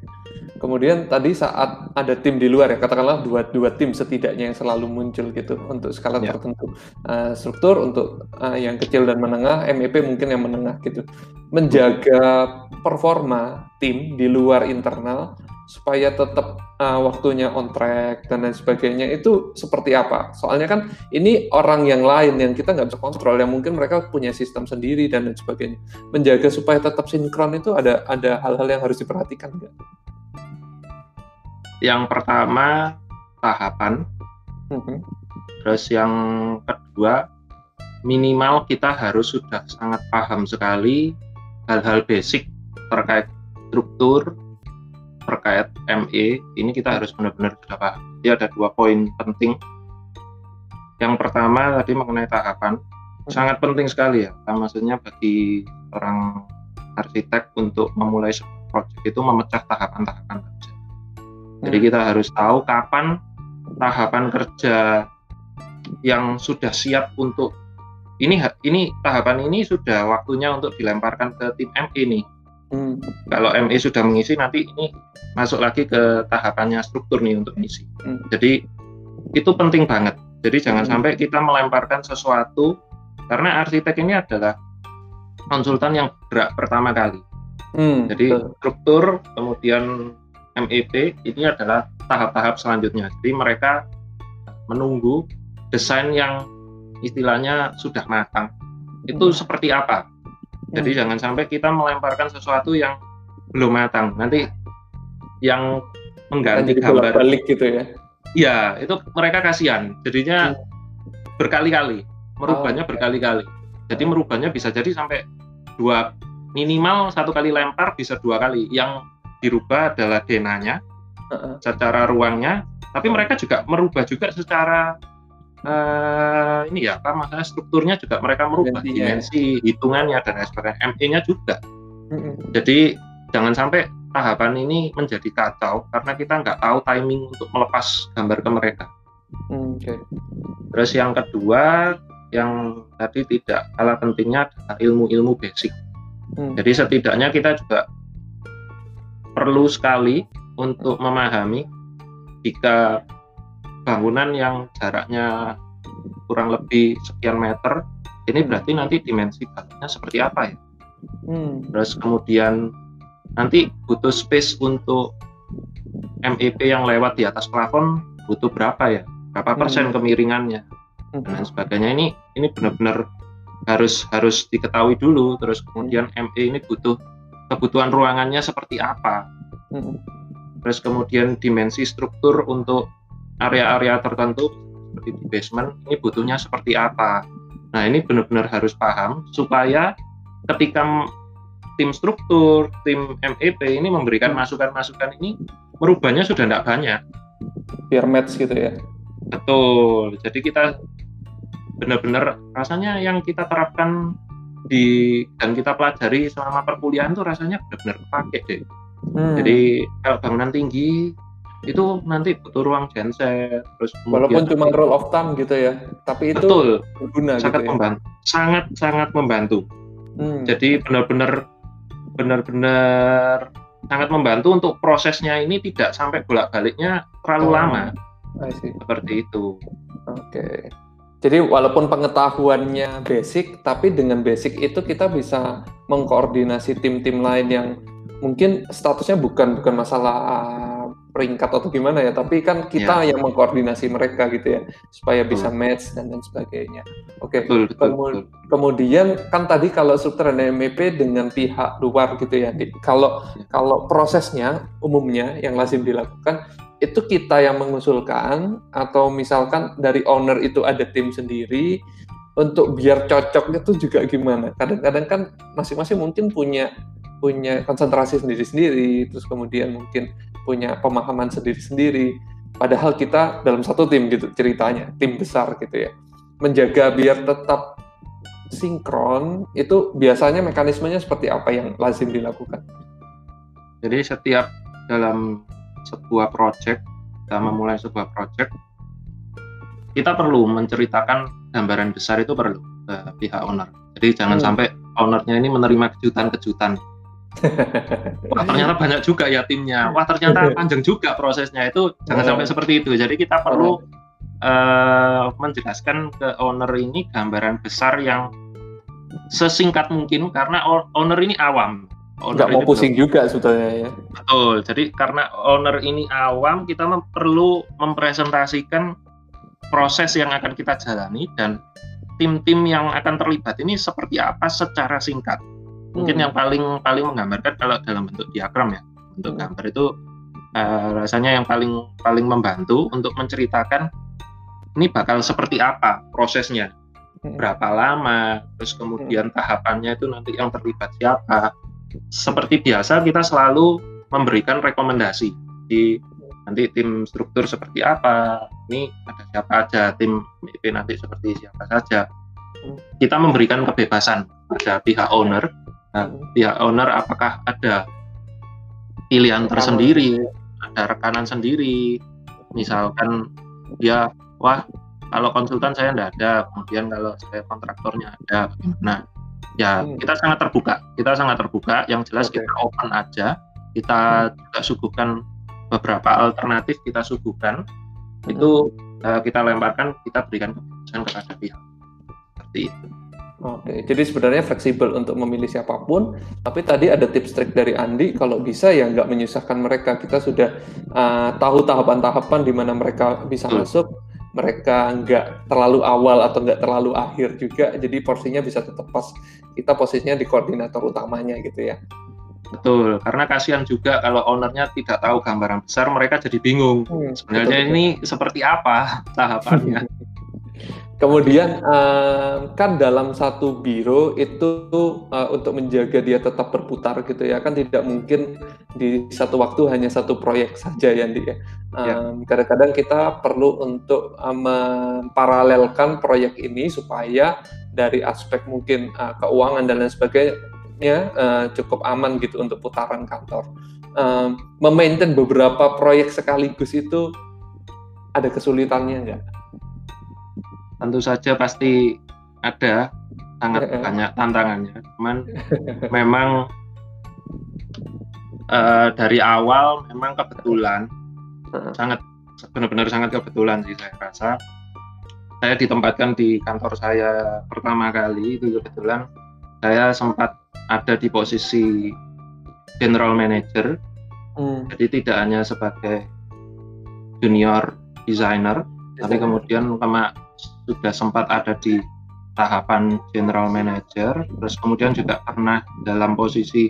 Kemudian tadi saat ada tim di luar ya, katakanlah dua dua tim setidaknya yang selalu muncul gitu untuk skala ya. tertentu. Uh, struktur untuk uh, yang kecil dan menengah, MEP mungkin yang menengah gitu. Menjaga performa tim di luar internal supaya tetap uh, waktunya on track dan lain sebagainya itu seperti apa? Soalnya kan ini orang yang lain yang kita nggak bisa kontrol, yang mungkin mereka punya sistem sendiri dan lain sebagainya. Menjaga supaya tetap sinkron itu ada ada hal-hal yang harus diperhatikan nggak? Yang pertama tahapan, mm-hmm. terus yang kedua minimal kita harus sudah sangat paham sekali hal-hal basic terkait struktur terkait ME ini kita harus benar-benar sudah paham. Jadi ada dua poin penting. Yang pertama tadi mengenai tahapan hmm. sangat penting sekali ya. Maksudnya bagi orang arsitek untuk memulai proyek itu memecah tahapan-tahapan kerja. Jadi hmm. kita harus tahu kapan tahapan kerja yang sudah siap untuk ini ini tahapan ini sudah waktunya untuk dilemparkan ke tim ME nih Hmm. Kalau ME sudah mengisi nanti ini masuk lagi ke tahapannya struktur nih untuk mengisi. Hmm. Jadi itu penting banget. Jadi jangan hmm. sampai kita melemparkan sesuatu karena arsitek ini adalah konsultan yang gerak pertama kali. Hmm. Jadi struktur kemudian MEP ini adalah tahap-tahap selanjutnya. Jadi mereka menunggu desain yang istilahnya sudah matang. Itu hmm. seperti apa? Jadi hmm. jangan sampai kita melemparkan sesuatu yang belum matang. Nanti yang mengganti gambar balik gitu ya. Iya, itu mereka kasihan. Jadinya hmm. berkali-kali, merubahnya oh, berkali-kali. Jadi merubahnya bisa jadi sampai dua minimal satu kali lempar bisa dua kali. Yang dirubah adalah denanya, uh -uh. secara ruangnya, tapi mereka juga merubah juga secara uh, ini ya apa masalah strukturnya juga mereka merubah Gantinya. dimensi hitungannya dan lain sebagainya ME-nya juga mm-hmm. jadi jangan sampai tahapan ini menjadi kacau karena kita nggak tahu timing untuk melepas gambar ke mereka mm, okay. terus yang kedua yang tadi tidak kalah pentingnya adalah ilmu-ilmu basic mm. jadi setidaknya kita juga perlu sekali untuk memahami jika bangunan yang jaraknya kurang lebih sekian meter, ini berarti nanti dimensi baloknya seperti apa ya? Hmm. Terus kemudian nanti butuh space untuk MEP yang lewat di atas plafon butuh berapa ya? Berapa hmm. persen kemiringannya hmm. dan sebagainya ini ini benar-benar harus harus diketahui dulu. Terus kemudian ME ini butuh kebutuhan ruangannya seperti apa? Hmm. Terus kemudian dimensi struktur untuk area-area tertentu seperti di basement ini butuhnya seperti apa. Nah ini benar-benar harus paham supaya ketika tim struktur, tim MEP ini memberikan masukan-masukan ini merubahnya sudah tidak banyak. Biar match gitu ya. Betul. Jadi kita benar-benar rasanya yang kita terapkan di dan kita pelajari selama perkuliahan tuh rasanya benar-benar pakai deh. Hmm. Jadi kalau bangunan tinggi itu nanti butuh ruang genset terus walaupun cuma roll of thumb gitu ya tapi itu betul berguna sangat gitu ya? membantu sangat sangat membantu hmm. jadi benar-benar benar-benar sangat membantu untuk prosesnya ini tidak sampai bolak-baliknya terlalu oh, lama. Seperti itu. Oke. Okay. Jadi walaupun pengetahuannya basic, tapi dengan basic itu kita bisa mengkoordinasi tim-tim lain yang mungkin statusnya bukan bukan masalah peringkat atau gimana ya, tapi kan kita yeah. yang mengkoordinasi mereka gitu ya, supaya bisa match dan lain sebagainya. Oke, okay. Kemu kemudian kan tadi kalau struktur MEP dengan pihak luar gitu ya, kalau kalau prosesnya umumnya yang lazim dilakukan itu kita yang mengusulkan atau misalkan dari owner itu ada tim sendiri untuk biar cocok itu juga gimana? Kadang-kadang kan masing-masing mungkin punya punya konsentrasi sendiri-sendiri, terus kemudian mungkin punya pemahaman sendiri-sendiri. Padahal kita dalam satu tim gitu ceritanya, tim besar gitu ya. Menjaga biar tetap sinkron itu biasanya mekanismenya seperti apa yang lazim dilakukan? Jadi setiap dalam sebuah project, kita memulai sebuah project, kita perlu menceritakan gambaran besar itu perlu ke pihak owner. Jadi jangan hmm. sampai ownernya ini menerima kejutan-kejutan. Wah ternyata banyak juga ya timnya. Wah ternyata panjang juga prosesnya itu. Jangan hmm. sampai seperti itu. Jadi kita perlu uh, menjelaskan ke owner ini gambaran besar yang sesingkat mungkin karena owner ini awam nggak mau pusing belum. juga sebetulnya ya. Betul. Jadi karena owner ini awam, kita mem perlu mempresentasikan proses yang akan kita jalani dan tim-tim yang akan terlibat ini seperti apa secara singkat. Mungkin hmm. yang paling paling menggambarkan kalau dalam bentuk diagram ya, bentuk hmm. gambar itu uh, rasanya yang paling paling membantu untuk menceritakan ini bakal seperti apa prosesnya, hmm. berapa lama, terus kemudian hmm. tahapannya itu nanti yang terlibat siapa, seperti biasa kita selalu memberikan rekomendasi di nanti tim struktur seperti apa ini ada siapa aja tim MIP nanti seperti siapa saja kita memberikan kebebasan pada pihak owner nah, pihak owner apakah ada pilihan tersendiri? Ada rekanan sendiri. Misalkan dia wah kalau konsultan saya tidak ada kemudian kalau saya kontraktornya ada. Nah ya hmm. kita sangat terbuka. Kita sangat terbuka. Yang jelas okay. kita open aja. Kita hmm. juga suguhkan beberapa alternatif kita suguhkan. Hmm. itu uh, kita lemparkan kita berikan keputusan kepada pihak. Seperti itu Oke, jadi sebenarnya fleksibel untuk memilih siapa pun, tapi tadi ada tips trik dari Andi, kalau bisa ya nggak menyusahkan mereka. Kita sudah uh, tahu tahapan-tahapan di mana mereka bisa hmm. masuk, mereka nggak terlalu awal atau nggak terlalu akhir juga, jadi porsinya bisa tetap pas. Kita posisinya di koordinator utamanya gitu ya. Betul, karena kasihan juga kalau ownernya tidak tahu gambaran besar, mereka jadi bingung. Hmm, Sebenarnya betul, ini seperti apa tahapannya. Kemudian uh, kan dalam satu biro itu uh, untuk menjaga dia tetap berputar gitu ya kan tidak mungkin di satu waktu hanya satu proyek saja ya dia. Um, Kadang-kadang kita perlu untuk uh, memparalelkan proyek ini supaya dari aspek mungkin uh, keuangan dan lain sebagainya uh, cukup aman gitu untuk putaran kantor. Um, memaintain beberapa proyek sekaligus itu ada kesulitannya nggak? Tentu saja pasti ada sangat banyak tantangannya. Cuman memang uh, dari awal memang kebetulan sangat benar-benar sangat kebetulan sih saya rasa. Saya ditempatkan di kantor saya pertama kali itu kebetulan saya sempat ada di posisi general manager. Hmm. jadi tidak hanya sebagai junior designer tapi kemudian kema sudah sempat ada di tahapan general manager, terus kemudian juga pernah dalam posisi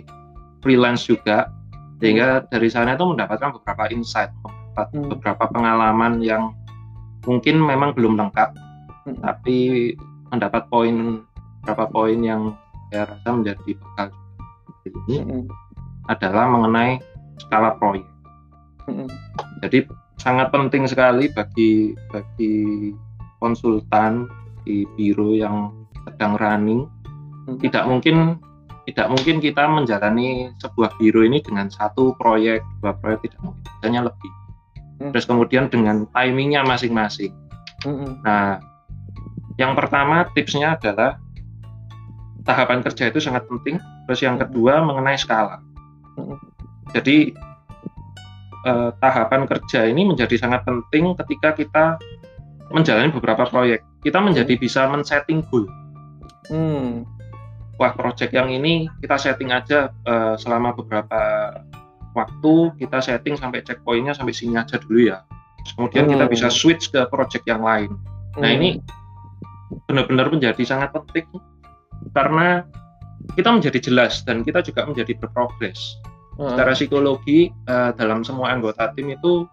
freelance juga, sehingga dari sana itu mendapatkan beberapa insight, mendapat hmm. beberapa pengalaman yang mungkin memang belum lengkap, hmm. tapi mendapat poin beberapa poin yang saya rasa menjadi bekal ini hmm. adalah mengenai skala proyek. Hmm. Jadi sangat penting sekali bagi bagi konsultan di biro yang sedang running hmm. tidak mungkin tidak mungkin kita menjalani sebuah biro ini dengan satu proyek dua proyek tidak mungkin hanya lebih hmm. terus kemudian dengan timingnya masing-masing hmm. nah yang pertama tipsnya adalah tahapan kerja itu sangat penting Terus yang kedua mengenai skala. Jadi eh, tahapan kerja ini menjadi sangat penting ketika kita menjalani beberapa proyek. Kita menjadi bisa men-setting goal. Hmm. Wah, proyek yang ini kita setting aja eh, selama beberapa waktu, kita setting sampai checkpointnya sampai sini aja dulu ya. Kemudian hmm. kita bisa switch ke proyek yang lain. Nah, ini benar-benar menjadi sangat penting karena kita menjadi jelas dan kita juga menjadi berprogres. Hmm. Secara psikologi uh, dalam semua anggota tim itu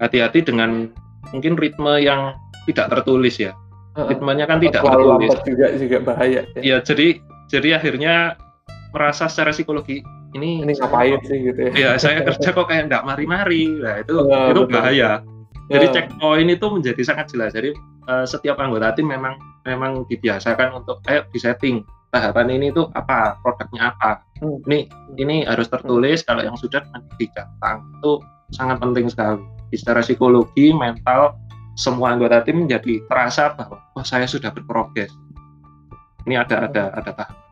hati-hati dengan mungkin ritme yang tidak tertulis ya. Ritmenya kan tidak Terlalu tertulis. juga juga bahaya. Ya. ya jadi jadi akhirnya merasa secara psikologi ini ini ngapain sih gitu ya. Ya saya kerja kok kayak enggak mari-mari. Nah itu oh, itu betul. bahaya. Jadi yeah. checkpoint itu menjadi sangat jelas. Jadi uh, setiap anggota tim memang memang dibiasakan untuk eh disetting tahapan ini tuh apa produknya apa hmm. ini ini harus tertulis hmm. kalau yang sudah nanti dicatat itu sangat penting sekali. Secara psikologi mental semua anggota tim menjadi terasa bahwa wah saya sudah berprogres. Ini ada ada ada tahap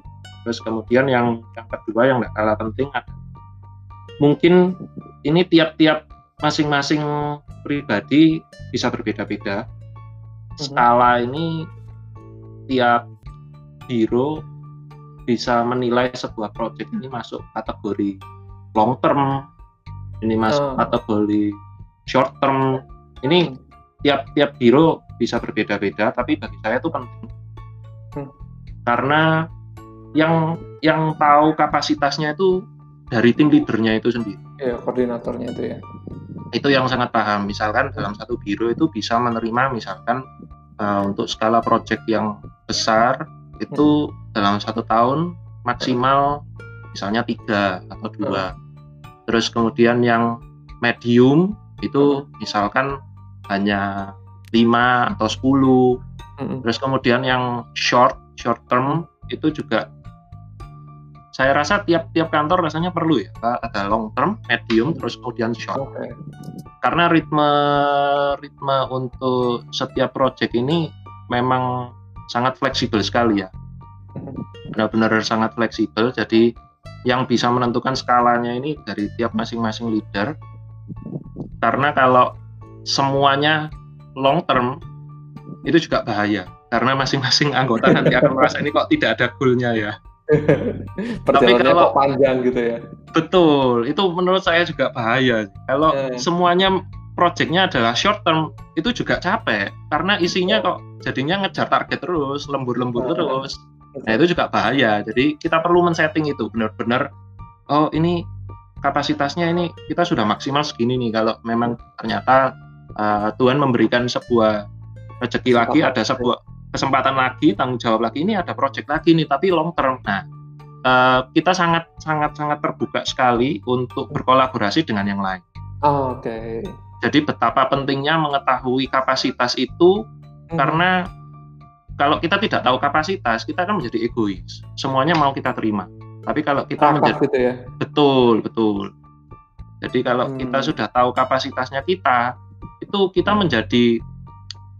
terus kemudian yang yang kedua yang tidak kalah penting ada. Mungkin ini tiap-tiap masing-masing pribadi bisa berbeda-beda. Hmm. skala ini tiap biro bisa menilai sebuah project ini masuk kategori long term, ini masuk oh. kategori short term. Ini tiap-tiap biro bisa berbeda-beda, tapi bagi saya itu penting hmm. karena yang yang tahu kapasitasnya itu dari tim leadernya itu sendiri. Iya, koordinatornya itu ya. Itu yang sangat paham. Misalkan dalam satu biro itu bisa menerima misalkan uh, untuk skala project yang besar itu hmm. dalam satu tahun maksimal misalnya tiga atau dua. Hmm. Terus kemudian yang medium itu misalkan hanya lima atau sepuluh. Hmm. Terus kemudian yang short short term itu juga saya rasa tiap-tiap kantor rasanya perlu ya ada long term, medium, terus kemudian short. Okay. Karena ritme ritme untuk setiap project ini memang sangat fleksibel sekali ya benar-benar sangat fleksibel jadi yang bisa menentukan skalanya ini dari tiap masing-masing leader. Karena kalau semuanya long term itu juga bahaya. Karena masing-masing anggota nanti akan merasa ini kok tidak ada goalnya ya. Tapi kalau panjang gitu ya. Betul. Itu menurut saya juga bahaya. Kalau eh. semuanya projectnya adalah short term itu juga capek. Karena isinya kok jadinya ngejar target terus lembur-lembur oh. terus nah itu juga bahaya. Jadi kita perlu men-setting itu benar-benar oh ini kapasitasnya ini kita sudah maksimal segini nih. Kalau memang ternyata uh, Tuhan memberikan sebuah rezeki lagi ada sebuah kesempatan lagi tanggung jawab lagi ini ada project lagi nih tapi long term. Nah uh, kita sangat sangat sangat terbuka sekali untuk berkolaborasi dengan yang lain. Oh, oke. Okay jadi betapa pentingnya mengetahui kapasitas itu hmm. karena kalau kita tidak tahu kapasitas, kita akan menjadi egois. Semuanya mau kita terima. Tapi kalau kita Rapat menjadi gitu ya? betul betul. Jadi kalau hmm. kita sudah tahu kapasitasnya kita, itu kita menjadi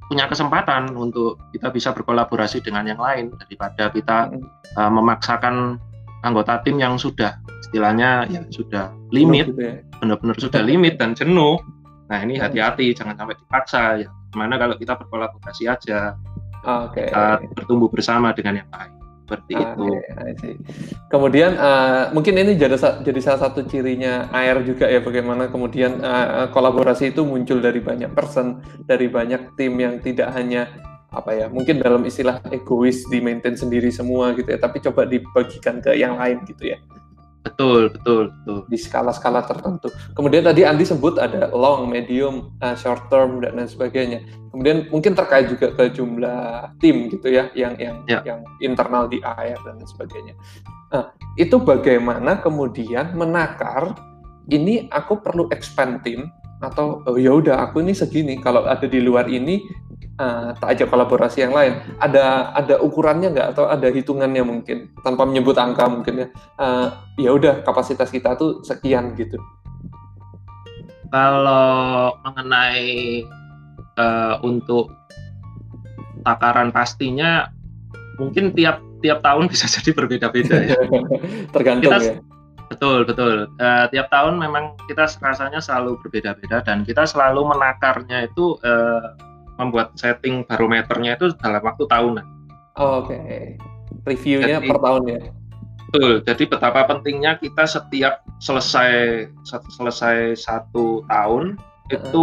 punya kesempatan untuk kita bisa berkolaborasi dengan yang lain daripada kita hmm. uh, memaksakan anggota tim yang sudah istilahnya ya sudah limit, gitu ya? benar-benar sudah limit dan jenuh Nah ini hmm. hati-hati, jangan sampai dipaksa ya. Mana kalau kita berkolaborasi aja, okay. kita bertumbuh bersama dengan yang lain seperti okay, itu. Kemudian uh, mungkin ini jadi jadi salah satu cirinya AR juga ya bagaimana kemudian uh, kolaborasi itu muncul dari banyak person, dari banyak tim yang tidak hanya apa ya mungkin dalam istilah egois di maintain sendiri semua gitu ya, tapi coba dibagikan ke yang lain gitu ya. Betul, betul, betul. Di skala-skala tertentu. Kemudian tadi Andi sebut ada long, medium, uh, short term dan lain sebagainya. Kemudian mungkin terkait juga ke jumlah tim gitu ya, yang yang ya. yang internal di AR dan lain sebagainya. Nah, itu bagaimana kemudian menakar ini aku perlu expand tim atau oh ya udah aku ini segini kalau ada di luar ini uh, tak ajak kolaborasi yang lain ada ada ukurannya nggak atau ada hitungannya mungkin tanpa menyebut angka mungkin ya uh, ya udah kapasitas kita tuh sekian gitu kalau mengenai uh, untuk takaran pastinya mungkin tiap tiap tahun bisa jadi berbeda-beda ya. Tergantung kita, ya. Betul betul. Uh, tiap tahun memang kita rasanya selalu berbeda-beda dan kita selalu menakarnya itu uh, membuat setting barometernya itu dalam waktu tahunan. Oh, Oke. Okay. Reviewnya per tahun ya. Betul. Jadi betapa pentingnya kita setiap selesai selesai satu tahun uh itu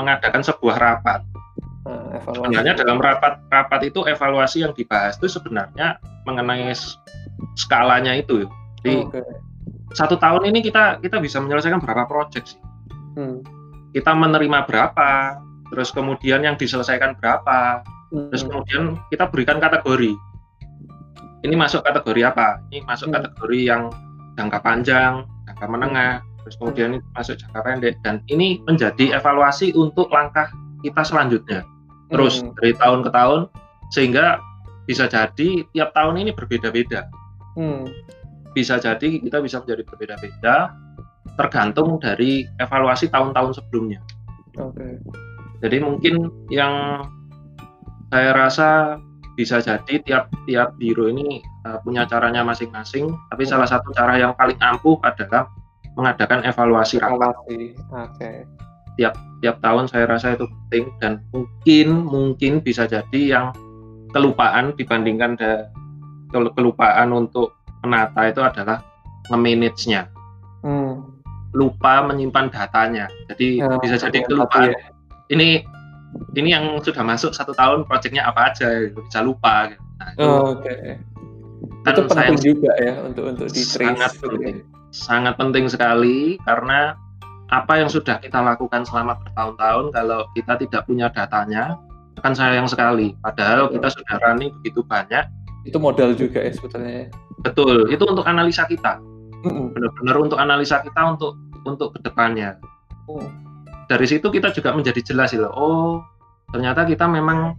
mengadakan sebuah rapat. Uh, sebenarnya dalam rapat rapat itu evaluasi yang dibahas itu sebenarnya mengenai skalanya itu. Jadi oh, okay. satu tahun ini kita kita bisa menyelesaikan berapa proyek sih? Hmm. Kita menerima berapa, terus kemudian yang diselesaikan berapa, hmm. terus kemudian kita berikan kategori. Ini masuk kategori apa? Ini masuk hmm. kategori yang jangka panjang, jangka menengah, terus kemudian ini masuk jangka pendek dan ini menjadi evaluasi untuk langkah kita selanjutnya. Terus hmm. dari tahun ke tahun sehingga bisa jadi tiap tahun ini berbeda-beda. Hmm bisa jadi kita bisa menjadi berbeda-beda tergantung dari evaluasi tahun-tahun sebelumnya. Oke. Okay. Jadi mungkin yang saya rasa bisa jadi tiap-tiap biro ini uh, punya caranya masing-masing, tapi hmm. salah satu cara yang paling ampuh adalah mengadakan evaluasi rapat. Oke. Okay. Tiap tiap tahun saya rasa itu penting dan mungkin mungkin bisa jadi yang kelupaan dibandingkan de, kelupaan untuk menata itu adalah nge-manage-nya. Hmm. Lupa menyimpan datanya. Jadi ya, bisa jadi kelupaan. Ya. Ini ini yang sudah masuk satu tahun proyeknya apa aja bisa lupa gitu. Nah, itu, oh, Oke. Okay. Kan itu penting juga ya untuk untuk di sangat gitu ya. penting. Sangat penting sekali karena apa yang sudah kita lakukan selama bertahun-tahun kalau kita tidak punya datanya akan sayang sekali. Padahal kita sudah running begitu banyak. Itu modal juga ya sebetulnya. Ya. Betul, itu untuk analisa kita. Benar-benar untuk analisa kita untuk untuk ke depannya. Oh. Dari situ kita juga menjadi jelas loh. Oh, ternyata kita memang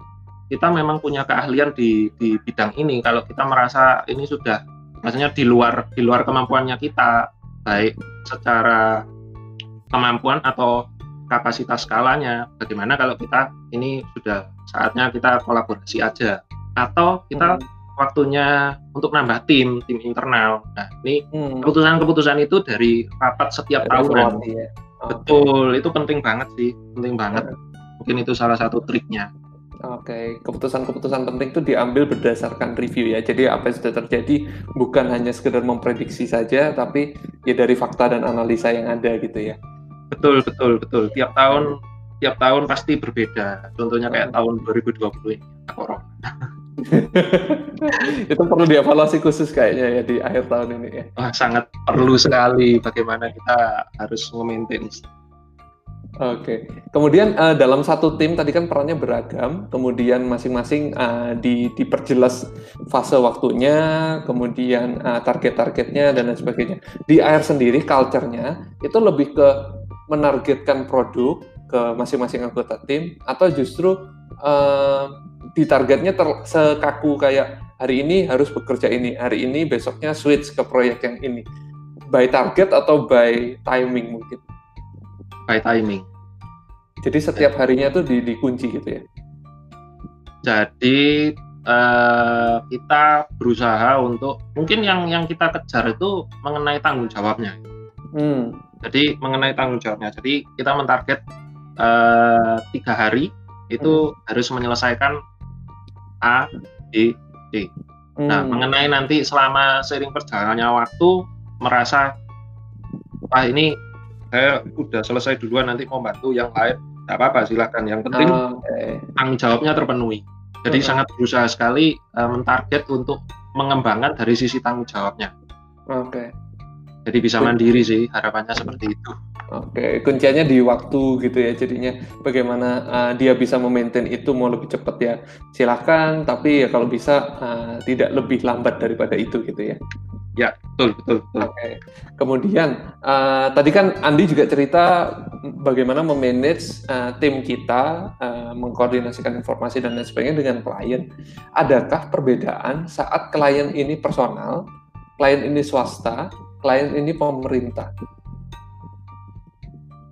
kita memang punya keahlian di di bidang ini. Kalau kita merasa ini sudah maksudnya di luar di luar kemampuannya kita, baik secara kemampuan atau kapasitas skalanya. Bagaimana kalau kita ini sudah saatnya kita kolaborasi aja atau kita hmm waktunya untuk nambah tim, tim internal. Nah, ini hmm. keputusan-keputusan itu dari rapat setiap tahun. Ya. Betul, itu penting banget sih, penting banget. Mungkin itu salah satu triknya. Oke, okay. keputusan-keputusan penting itu diambil berdasarkan review ya. Jadi apa yang sudah terjadi bukan hanya sekedar memprediksi saja, tapi ya dari fakta dan analisa yang ada gitu ya. Betul, betul, betul. Tiap tahun, tiap tahun pasti berbeda. Contohnya kayak hmm. tahun 2020 ini, corona. itu perlu dievaluasi khusus kayaknya ya di akhir tahun ini ya. Wah, sangat perlu sekali bagaimana kita harus memaintain. Oke, kemudian uh, dalam satu tim tadi kan perannya beragam, kemudian masing-masing uh, di, diperjelas fase waktunya, kemudian uh, target-targetnya dan lain sebagainya. Di air sendiri, culture-nya itu lebih ke menargetkan produk ke masing-masing anggota tim, atau justru uh, di targetnya ter, sekaku kayak hari ini harus bekerja ini, hari ini besoknya switch ke proyek yang ini. By target atau by timing mungkin? By timing. Jadi setiap harinya tuh di, dikunci gitu ya? Jadi uh, kita berusaha untuk mungkin yang yang kita kejar itu mengenai tanggung jawabnya. Hmm. Jadi mengenai tanggung jawabnya. Jadi kita mentarget uh, tiga hari itu hmm. harus menyelesaikan A, B, D. Nah, hmm. Nah, mengenai nanti selama sering perjalanannya waktu merasa ah ini saya udah selesai duluan nanti mau bantu yang lain tidak apa-apa silahkan yang penting oh, okay. tanggung jawabnya terpenuhi jadi hmm. sangat berusaha sekali uh, mentarget untuk mengembangkan dari sisi tanggung jawabnya oke okay. jadi bisa mandiri sih harapannya seperti itu Oke, kuncinya di waktu gitu ya. Jadinya bagaimana uh, dia bisa memaintain itu mau lebih cepat ya. Silahkan, tapi ya kalau bisa uh, tidak lebih lambat daripada itu gitu ya. Ya, betul, betul, betul. Oke. Kemudian uh, tadi kan Andi juga cerita bagaimana memanage uh, tim kita, uh, mengkoordinasikan informasi dan lain sebagainya dengan klien. Adakah perbedaan saat klien ini personal, klien ini swasta, klien ini pemerintah?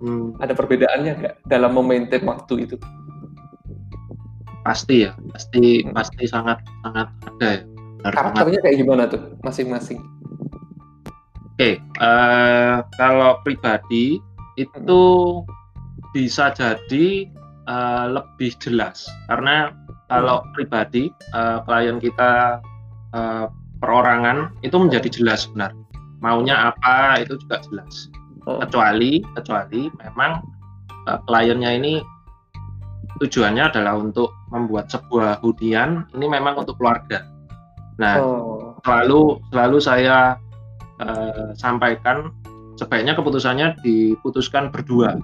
Hmm. Ada perbedaannya nggak dalam memaintain waktu itu? Pasti ya, pasti hmm. pasti sangat sangat ada ya. Karakternya kayak gimana tuh masing-masing? Oke, okay, uh, kalau pribadi itu hmm. bisa jadi uh, lebih jelas karena kalau hmm. pribadi uh, klien kita uh, perorangan itu menjadi jelas benar maunya apa itu juga jelas hmm. kecuali kecuali memang uh, kliennya ini tujuannya adalah untuk membuat sebuah hunian ini memang untuk keluarga. Nah, oh. selalu selalu saya uh, sampaikan sebaiknya keputusannya diputuskan berdua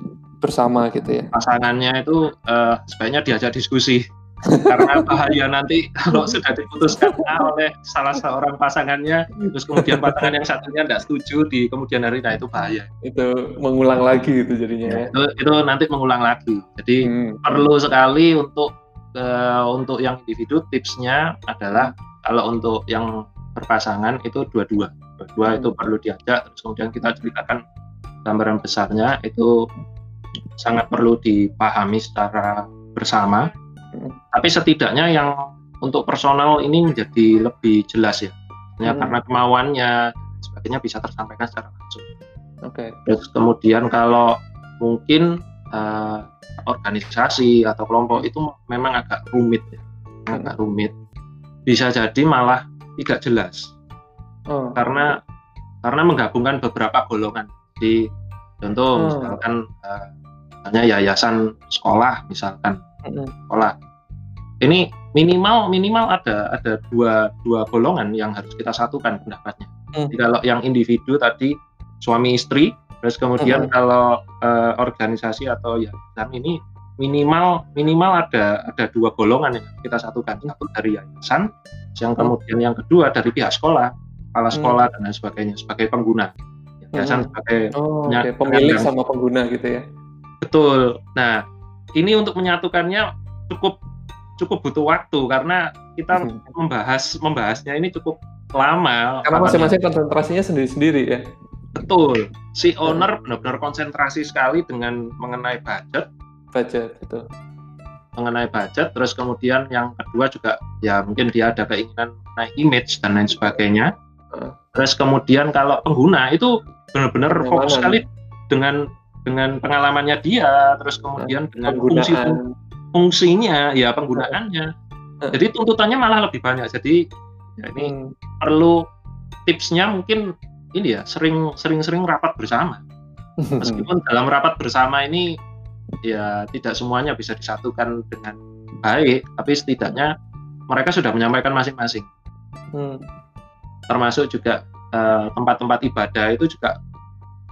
bersama gitu ya pasangannya itu uh, sebaiknya diajak diskusi karena bahaya nanti kalau sudah diputuskan oleh salah seorang pasangannya terus kemudian pasangan yang satunya tidak setuju di kemudian hari nah itu bahaya itu mengulang lagi itu jadinya ya, itu, itu nanti mengulang lagi jadi hmm. perlu sekali untuk uh, untuk yang individu tipsnya adalah kalau untuk yang berpasangan itu dua-dua berdua itu hmm. perlu diajak terus kemudian kita ceritakan gambaran besarnya itu sangat perlu dipahami secara bersama. Tapi setidaknya yang untuk personal ini menjadi lebih jelas ya hmm. karena kemauannya sebagainya bisa tersampaikan secara langsung oke okay. terus kemudian kalau mungkin uh, organisasi atau kelompok itu memang agak rumit ya hmm. agak rumit bisa jadi malah tidak jelas oh. karena karena menggabungkan beberapa golongan di contoh oh. misalkan uh, misalnya yayasan sekolah misalkan hmm. Sekolah ini minimal minimal ada ada dua dua golongan yang harus kita satukan pendapatnya. Hmm. Jadi kalau yang individu tadi suami istri, terus kemudian hmm. kalau uh, organisasi atau yayasan ini minimal minimal ada ada dua golongan yang kita satukan satu dari yayasan, yang kemudian yang kedua dari pihak sekolah kepala hmm. sekolah hmm. dan lain sebagainya sebagai pengguna yayasan hmm. sebagai oh, okay. pemilik sama pengguna gitu ya betul nah ini untuk menyatukannya cukup cukup butuh waktu karena kita hmm. membahas membahasnya ini cukup lama. Karena masing-masing konsentrasinya sendiri-sendiri ya. Betul. Si hmm. owner benar-benar konsentrasi sekali dengan mengenai budget. Budget itu mengenai budget terus kemudian yang kedua juga ya mungkin dia ada keinginan naik image dan lain sebagainya. Terus kemudian kalau pengguna itu benar-benar fokus sekali dengan dengan pengalamannya dia, terus kemudian dengan fungsi fungsinya, ya penggunaannya. Jadi tuntutannya malah lebih banyak. Jadi ya ini hmm. perlu tipsnya mungkin ini ya sering sering sering rapat bersama. Meskipun dalam rapat bersama ini ya tidak semuanya bisa disatukan dengan baik, tapi setidaknya mereka sudah menyampaikan masing-masing. Hmm termasuk juga eh, tempat-tempat uh, ibadah itu juga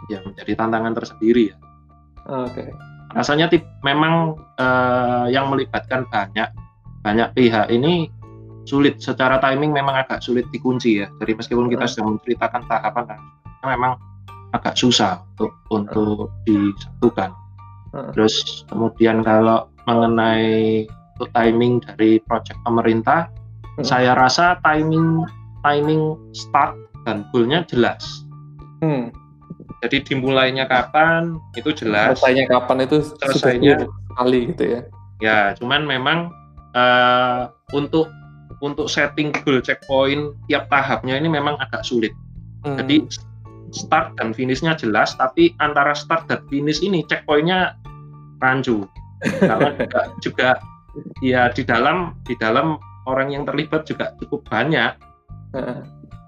ya menjadi tantangan tersendiri ya. Oke. Okay. Rasanya memang uh, yang melibatkan banyak banyak pihak ini sulit secara timing memang agak sulit dikunci ya. Jadi meskipun kita sudah menceritakan tahapan kan memang agak susah untuk untuk disatukan. Terus kemudian kalau mengenai timing dari proyek pemerintah, saya rasa timing timing start dan goalnya jelas. Hmm. Jadi dimulainya kapan itu jelas. Selesainya kapan itu selesainya kali gitu ya. Ya, cuman memang uh, untuk untuk setting goal checkpoint tiap tahapnya ini memang agak sulit. Hmm. Jadi start dan finishnya jelas, tapi antara start dan finish ini checkpointnya rancu. Karena juga, juga ya di dalam di dalam orang yang terlibat juga cukup banyak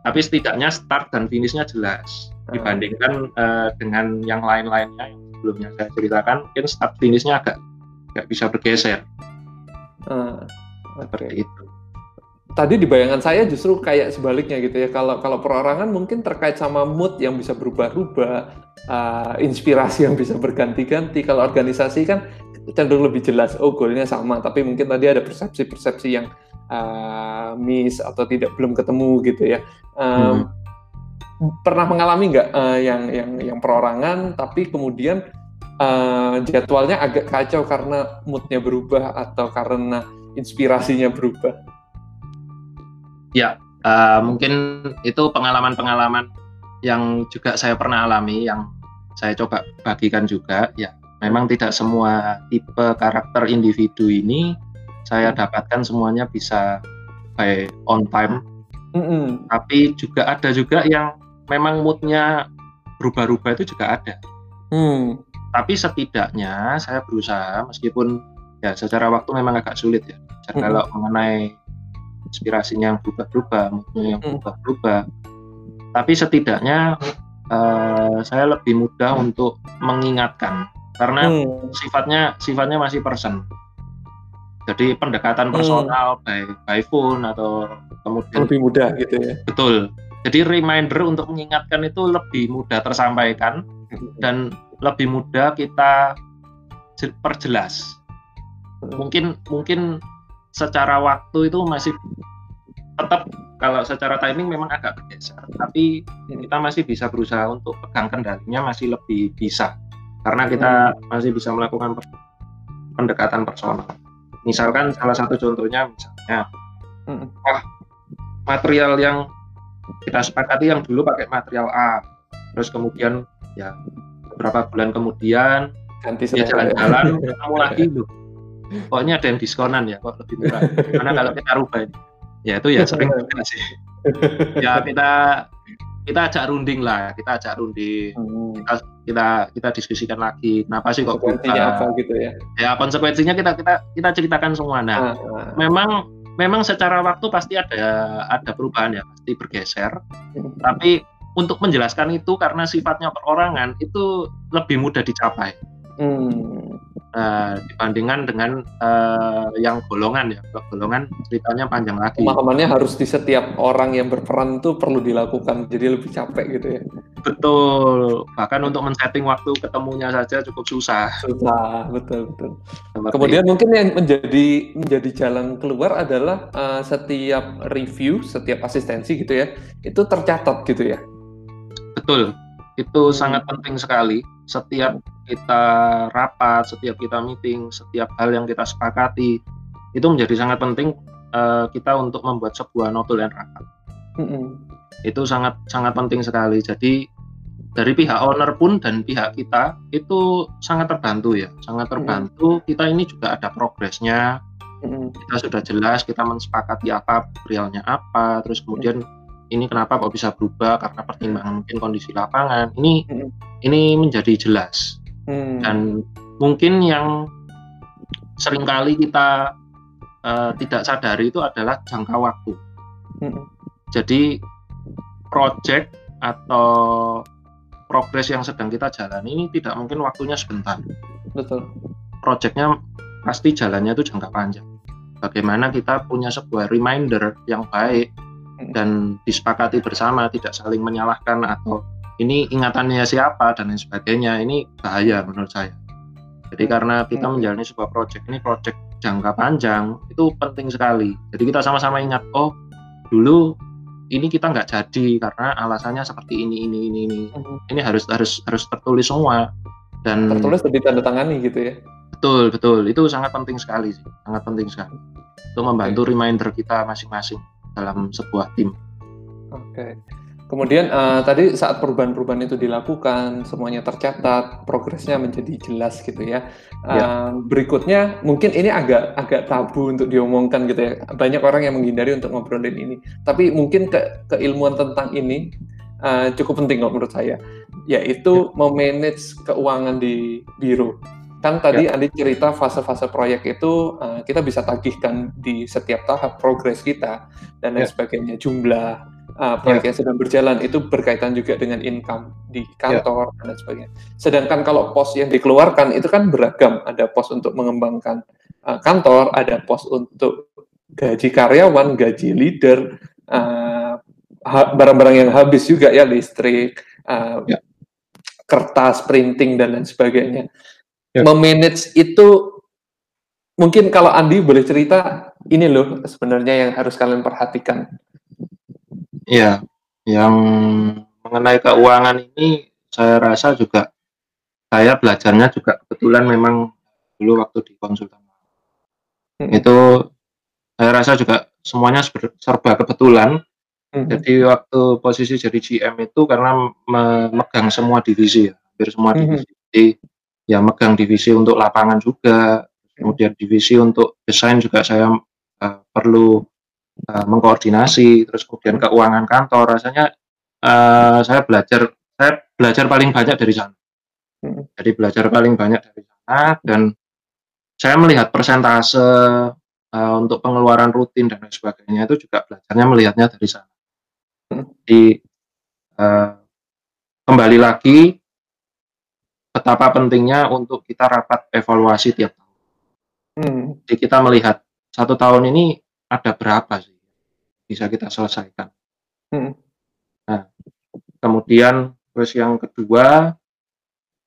tapi setidaknya start dan finishnya jelas. Dibandingkan uh, dengan yang lain-lainnya yang sebelumnya saya ceritakan mungkin start finishnya agak nggak bisa bergeser. Uh, seperti itu. Tadi di bayangan saya justru kayak sebaliknya gitu ya. Kalau kalau perorangan mungkin terkait sama mood yang bisa berubah-ubah uh, inspirasi yang bisa berganti-ganti. Kalau organisasi kan cenderung lebih jelas oh goalnya sama. Tapi mungkin tadi ada persepsi-persepsi yang uh, miss atau tidak belum ketemu gitu ya. Um, hmm. Pernah mengalami nggak uh, yang yang yang perorangan tapi kemudian uh, jadwalnya agak kacau karena moodnya berubah atau karena inspirasinya berubah? Ya, uh, mungkin itu pengalaman-pengalaman yang juga saya pernah alami yang saya coba bagikan juga ya memang tidak semua tipe karakter individu ini saya dapatkan semuanya bisa by on time Mm -hmm. Tapi juga ada juga yang memang moodnya berubah-ubah itu juga ada. Hmm. Tapi setidaknya saya berusaha meskipun ya secara waktu memang agak sulit ya. Hmm. Kalau mengenai inspirasinya yang berubah-berubah, moodnya yang berubah-berubah. Tapi setidaknya uh, saya lebih mudah untuk mengingatkan karena hmm. sifatnya sifatnya masih person. Jadi pendekatan personal hmm. by by phone atau kemudian lebih mudah gitu ya. Betul. Jadi reminder untuk mengingatkan itu lebih mudah tersampaikan dan lebih mudah kita perjelas. Mungkin mungkin secara waktu itu masih tetap kalau secara timing memang agak bergeser, tapi kita masih bisa berusaha untuk pegang kendalinya masih lebih bisa karena kita masih bisa melakukan pendekatan personal. Misalkan salah satu contohnya misalnya, wah material yang kita sepakati yang dulu pakai material A terus kemudian ya beberapa bulan kemudian ganti ya jalan-jalan ketemu lagi loh. Pokoknya ada yang diskonan ya kok lebih murah. Karena kalau kita rubah ini? Ya itu ya sering juga sih. Ya kita kita ajak runding lah kita ajak runding hmm. kita kita kita diskusikan lagi kenapa sih kok konsekuensinya apa gitu ya ya konsekuensinya kita kita kita ceritakan semua nah ah, ah. memang memang secara waktu pasti ada ada perubahan ya pasti bergeser hmm. tapi untuk menjelaskan itu karena sifatnya perorangan itu lebih mudah dicapai hmm. Uh, dibandingkan dengan uh, yang golongan ya. Golongan ceritanya panjang lagi. Pemahamannya harus di setiap orang yang berperan itu perlu dilakukan jadi lebih capek gitu ya. Betul. Bahkan untuk men-setting waktu ketemunya saja cukup susah. Susah betul betul. Seperti kemudian itu. mungkin yang menjadi menjadi jalan keluar adalah uh, setiap review setiap asistensi gitu ya itu tercatat gitu ya. Betul, itu hmm. sangat penting sekali. Setiap kita rapat, setiap kita meeting, setiap hal yang kita sepakati, itu menjadi sangat penting uh, kita untuk membuat sebuah notulen rapat. Hmm. Itu sangat sangat penting sekali. Jadi dari pihak owner pun dan pihak kita itu sangat terbantu ya, sangat terbantu. Hmm. Kita ini juga ada progresnya. Hmm. Kita sudah jelas kita mensepakati apa, realnya apa, terus kemudian hmm ini kenapa kok bisa berubah karena pertimbangan mungkin kondisi lapangan ini hmm. ini menjadi jelas hmm. dan mungkin yang sering kali kita uh, tidak sadari itu adalah jangka waktu. Hmm. jadi project atau progres yang sedang kita jalani ini tidak mungkin waktunya sebentar. Betul. Projectnya pasti jalannya itu jangka panjang. Bagaimana kita punya sebuah reminder yang baik dan disepakati bersama tidak saling menyalahkan atau ini ingatannya siapa dan lain sebagainya ini bahaya menurut saya jadi karena kita menjalani sebuah proyek ini proyek jangka panjang itu penting sekali jadi kita sama-sama ingat oh dulu ini kita nggak jadi karena alasannya seperti ini ini ini ini hmm. ini harus harus harus tertulis semua dan tertulis lebih tanda tangani gitu ya betul betul itu sangat penting sekali sih sangat penting sekali itu membantu okay. reminder kita masing-masing dalam sebuah tim. Oke. Kemudian uh, tadi saat perubahan-perubahan itu dilakukan, semuanya tercatat, progresnya menjadi jelas gitu ya. Uh, ya. Berikutnya mungkin ini agak agak tabu untuk diomongkan gitu ya. Banyak orang yang menghindari untuk ngobrolin ini. Tapi mungkin ke keilmuan tentang ini uh, cukup penting kok menurut saya, yaitu ya. memanage keuangan di biro. Kan tadi ya. Andi cerita fase-fase proyek itu uh, kita bisa tagihkan di setiap tahap progres kita dan lain ya. sebagainya, jumlah uh, proyek ya. yang sedang berjalan itu berkaitan juga dengan income di kantor ya. dan sebagainya. Sedangkan kalau pos yang dikeluarkan itu kan beragam, ada pos untuk mengembangkan uh, kantor, ada pos untuk gaji karyawan, gaji leader, barang-barang uh, yang habis juga ya listrik, uh, ya. kertas, printing dan lain sebagainya ya. memanage itu mungkin kalau Andi boleh cerita ini loh sebenarnya yang harus kalian perhatikan. Iya, yang mengenai keuangan ini saya rasa juga saya belajarnya juga kebetulan memang dulu waktu di konsultan hmm. itu saya rasa juga semuanya serba kebetulan. Hmm. Jadi waktu posisi jadi GM itu karena memegang semua divisi ya, hampir semua hmm. divisi. Jadi ya megang divisi untuk lapangan juga kemudian divisi untuk desain juga saya uh, perlu uh, mengkoordinasi, terus kemudian keuangan kantor. Rasanya uh, saya belajar saya belajar paling banyak dari sana. Hmm. Jadi belajar paling banyak dari sana dan saya melihat persentase uh, untuk pengeluaran rutin dan lain sebagainya itu juga belajarnya melihatnya dari sana. Hmm. Di uh, kembali lagi betapa pentingnya untuk kita rapat evaluasi tiap tahun. Hmm. Jadi kita melihat satu tahun ini ada berapa sih bisa kita selesaikan. Hmm. Nah, kemudian terus yang kedua,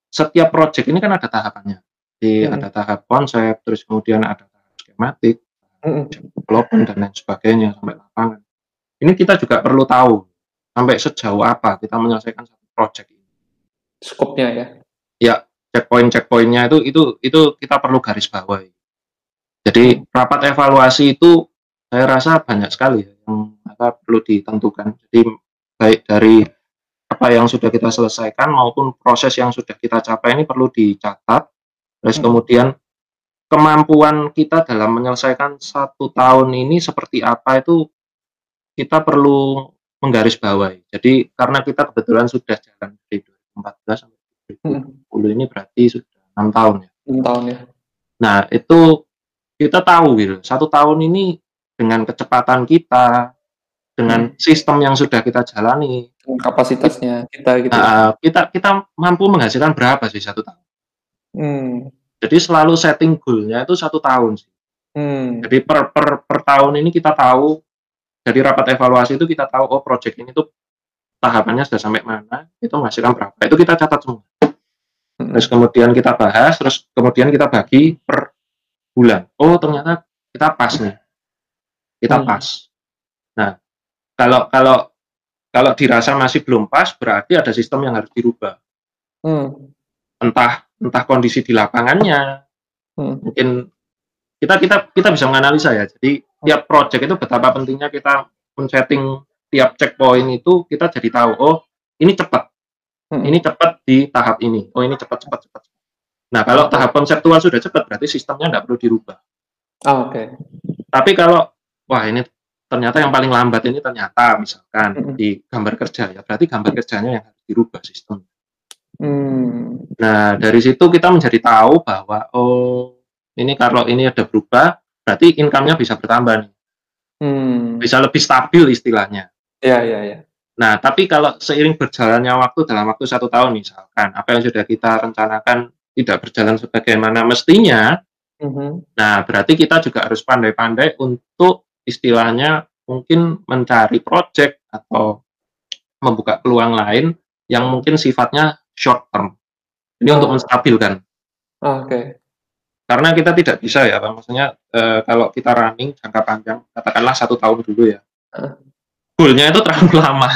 setiap proyek ini kan ada tahapannya. Jadi hmm. ada tahap konsep, terus kemudian ada tahap skematik, hmm. dan lain sebagainya sampai lapangan. Ini kita juga perlu tahu sampai sejauh apa kita menyelesaikan satu proyek ini. Skopnya ya. Ya, checkpoint checkpointnya itu itu itu kita perlu garis bawahi. Jadi hmm. rapat evaluasi itu saya rasa banyak sekali ya yang apa perlu ditentukan. Jadi baik dari apa yang sudah kita selesaikan maupun proses yang sudah kita capai ini perlu dicatat. Terus hmm. kemudian kemampuan kita dalam menyelesaikan satu tahun ini seperti apa itu kita perlu menggarisbawahi. Jadi karena kita kebetulan sudah jalan dari 2014 sampai 2020 hmm. ini berarti sudah enam tahun ya. Enam tahun ya. Nah itu kita tahu gitu satu tahun ini dengan kecepatan kita, dengan hmm. sistem yang sudah kita jalani, kapasitasnya kita gitu. Nah, kita kita mampu menghasilkan berapa sih satu tahun? Hmm. Jadi selalu setting goalnya itu satu tahun sih. Hmm. Jadi per, per per tahun ini kita tahu dari rapat evaluasi itu kita tahu oh project ini tuh tahapannya sudah sampai mana, itu menghasilkan berapa. Itu kita catat semua. Hmm. Terus kemudian kita bahas, terus kemudian kita bagi per bulan. Oh ternyata kita pas nih kita hmm. pas. Nah, kalau kalau kalau dirasa masih belum pas, berarti ada sistem yang harus dirubah. Hmm. Entah entah kondisi di lapangannya, hmm. mungkin kita kita kita bisa menganalisa ya. Jadi tiap project itu betapa pentingnya kita men-setting tiap checkpoint itu kita jadi tahu oh ini cepat, hmm. ini cepat di tahap ini, oh ini cepat cepat cepat. Nah kalau tahap konseptual sudah cepat berarti sistemnya tidak perlu dirubah. Oh, Oke. Okay. Tapi kalau wah ini ternyata yang paling lambat ini ternyata misalkan hmm. di gambar kerja ya berarti gambar kerjanya yang harus dirubah sistem. Hmm. Nah dari situ kita menjadi tahu bahwa oh ini kalau ini ada berubah berarti income-nya bisa bertambah nih. Hmm. Bisa lebih stabil istilahnya. Iya iya iya. Nah tapi kalau seiring berjalannya waktu dalam waktu satu tahun misalkan apa yang sudah kita rencanakan tidak berjalan sebagaimana mestinya, mm -hmm. nah berarti kita juga harus pandai-pandai untuk istilahnya mungkin mencari project atau membuka peluang lain yang mungkin sifatnya short term. Ini oh. untuk menstabilkan. Oh, Oke. Okay. Karena kita tidak bisa ya, maksudnya e, kalau kita running jangka panjang, katakanlah satu tahun dulu ya, uh. goalnya itu terlalu lama.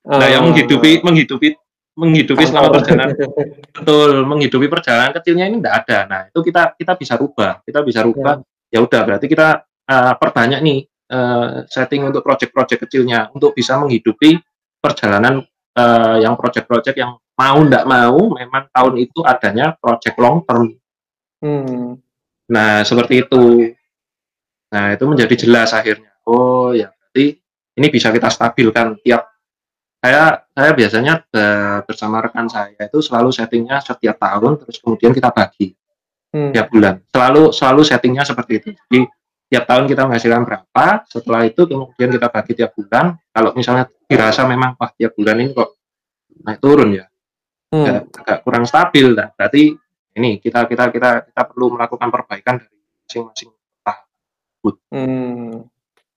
Uh. Nah, yang menghidupi menghidupi menghidupi selama perjalanan betul menghidupi perjalanan kecilnya ini tidak ada. Nah, itu kita kita bisa rubah, kita bisa rubah. Ya, ya udah berarti kita uh, perbanyak nih uh, setting untuk project-project kecilnya untuk bisa menghidupi perjalanan uh, yang project-project yang mau tidak mau memang tahun itu adanya project long term. Hmm. Nah seperti itu. Nah itu menjadi jelas akhirnya. Oh ya berarti ini bisa kita stabilkan tiap saya saya biasanya bersama rekan saya itu selalu settingnya setiap tahun terus kemudian kita bagi hmm. tiap bulan selalu selalu settingnya seperti itu jadi tiap tahun kita menghasilkan berapa, setelah itu kemudian kita bagi tiap bulan. Kalau misalnya dirasa memang wah tiap bulan ini kok naik turun ya, hmm. agak, agak kurang stabil, nah, berarti ini kita kita kita kita perlu melakukan perbaikan dari masing-masing tahap. Hmm.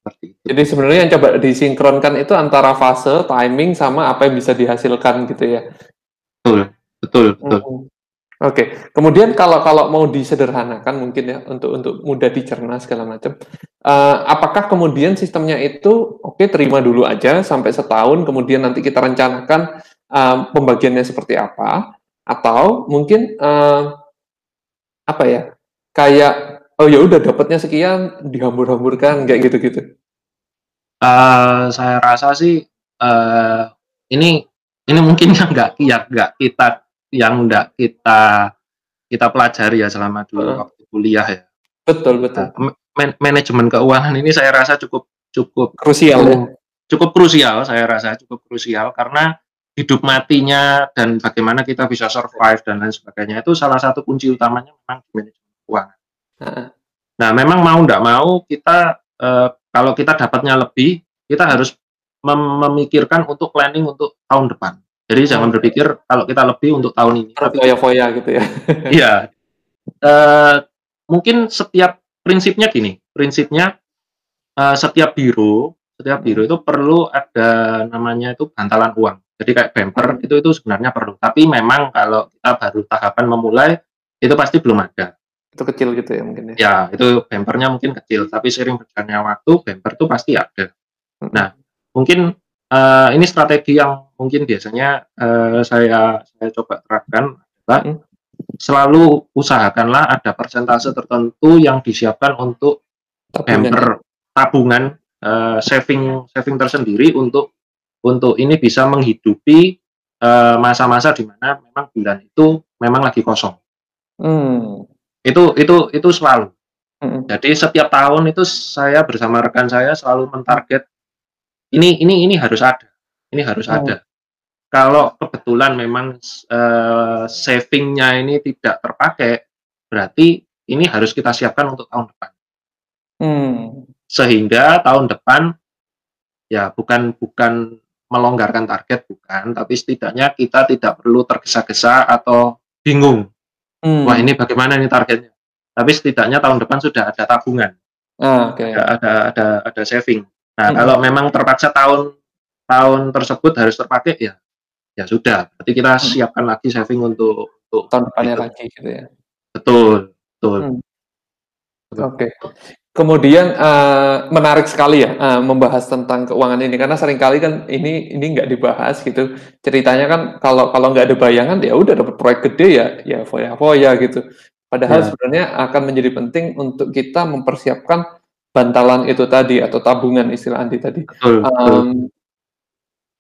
Seperti itu. Jadi sebenarnya yang coba disinkronkan itu antara fase, timing, sama apa yang bisa dihasilkan gitu ya. Betul, betul, betul. Hmm. Oke, kemudian kalau kalau mau disederhanakan mungkin ya untuk untuk mudah dicerna segala macam, uh, apakah kemudian sistemnya itu oke okay, terima dulu aja sampai setahun, kemudian nanti kita rencanakan uh, pembagiannya seperti apa, atau mungkin uh, apa ya kayak oh ya udah dapatnya sekian dihambur-hamburkan kayak gitu-gitu. Uh, saya rasa sih uh, ini ini mungkin nggak ya nggak kita yang enggak kita kita pelajari ya selama dulu hmm. waktu kuliah ya. Betul betul. Nah, man manajemen keuangan ini saya rasa cukup cukup krusial ya? cukup krusial saya rasa cukup krusial karena hidup matinya dan bagaimana kita bisa survive dan lain sebagainya itu salah satu kunci utamanya memang manajemen keuangan. Nah, memang mau tidak mau kita eh, kalau kita dapatnya lebih, kita harus mem memikirkan untuk planning untuk tahun depan. Jadi jangan berpikir kalau kita lebih untuk tahun ini. Foya-foya gitu ya. Iya. Eh, mungkin setiap prinsipnya gini, prinsipnya eh, setiap biro, setiap biro itu perlu ada namanya itu bantalan uang jadi kayak bumper hmm. itu itu sebenarnya perlu. Tapi memang kalau kita baru tahapan memulai itu pasti belum ada. Itu kecil gitu ya mungkin ya. Ya, itu bumpernya mungkin kecil, tapi sering berjalannya waktu bumper itu pasti ada. Hmm. Nah, mungkin uh, ini strategi yang mungkin biasanya uh, saya saya coba terapkan adalah hmm. selalu usahakanlah ada persentase tertentu yang disiapkan untuk tabungan. tabungan uh, saving saving tersendiri untuk untuk ini bisa menghidupi masa-masa uh, di mana memang bulan itu memang lagi kosong. Hmm. Itu itu itu selalu. Hmm. Jadi setiap tahun itu saya bersama rekan saya selalu mentarget ini ini ini harus ada, ini harus hmm. ada. Kalau kebetulan memang uh, savingnya ini tidak terpakai, berarti ini harus kita siapkan untuk tahun depan. Hmm. Sehingga tahun depan ya bukan bukan melonggarkan target bukan, tapi setidaknya kita tidak perlu tergesa-gesa atau bingung. Hmm. Wah ini bagaimana ini targetnya? Tapi setidaknya tahun depan sudah ada tabungan, ah, okay. ada, ada ada ada saving. Nah hmm. kalau memang terpaksa tahun tahun tersebut harus terpakai ya ya sudah. Berarti kita hmm. siapkan lagi saving untuk untuk tahun depannya itu. lagi gitu ya. Betul betul. Hmm. Oke. Okay. Kemudian uh, menarik sekali ya uh, membahas tentang keuangan ini karena sering kali kan ini ini nggak dibahas gitu ceritanya kan kalau kalau nggak ada bayangan ya udah dapat proyek gede ya ya foya foya gitu padahal ya. sebenarnya akan menjadi penting untuk kita mempersiapkan bantalan itu tadi atau tabungan istilah Andi tadi betul, um, betul.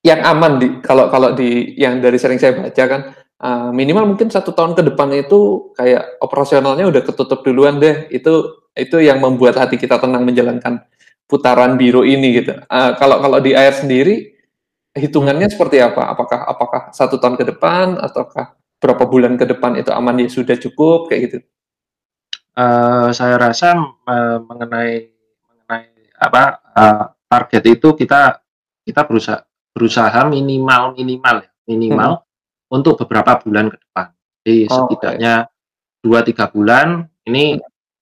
yang aman di kalau kalau di yang dari sering saya baca kan uh, minimal mungkin satu tahun ke depan itu kayak operasionalnya udah ketutup duluan deh itu itu yang membuat hati kita tenang menjalankan putaran biru ini gitu. Uh, kalau kalau di air sendiri hitungannya seperti apa? Apakah apakah satu tahun ke depan ataukah berapa bulan ke depan itu aman ya sudah cukup kayak gitu? Uh, saya rasa uh, mengenai mengenai apa uh, target itu kita kita berusaha berusaha minimal minimal ya minimal hmm. untuk beberapa bulan ke depan. Jadi oh, setidaknya dua okay. tiga bulan ini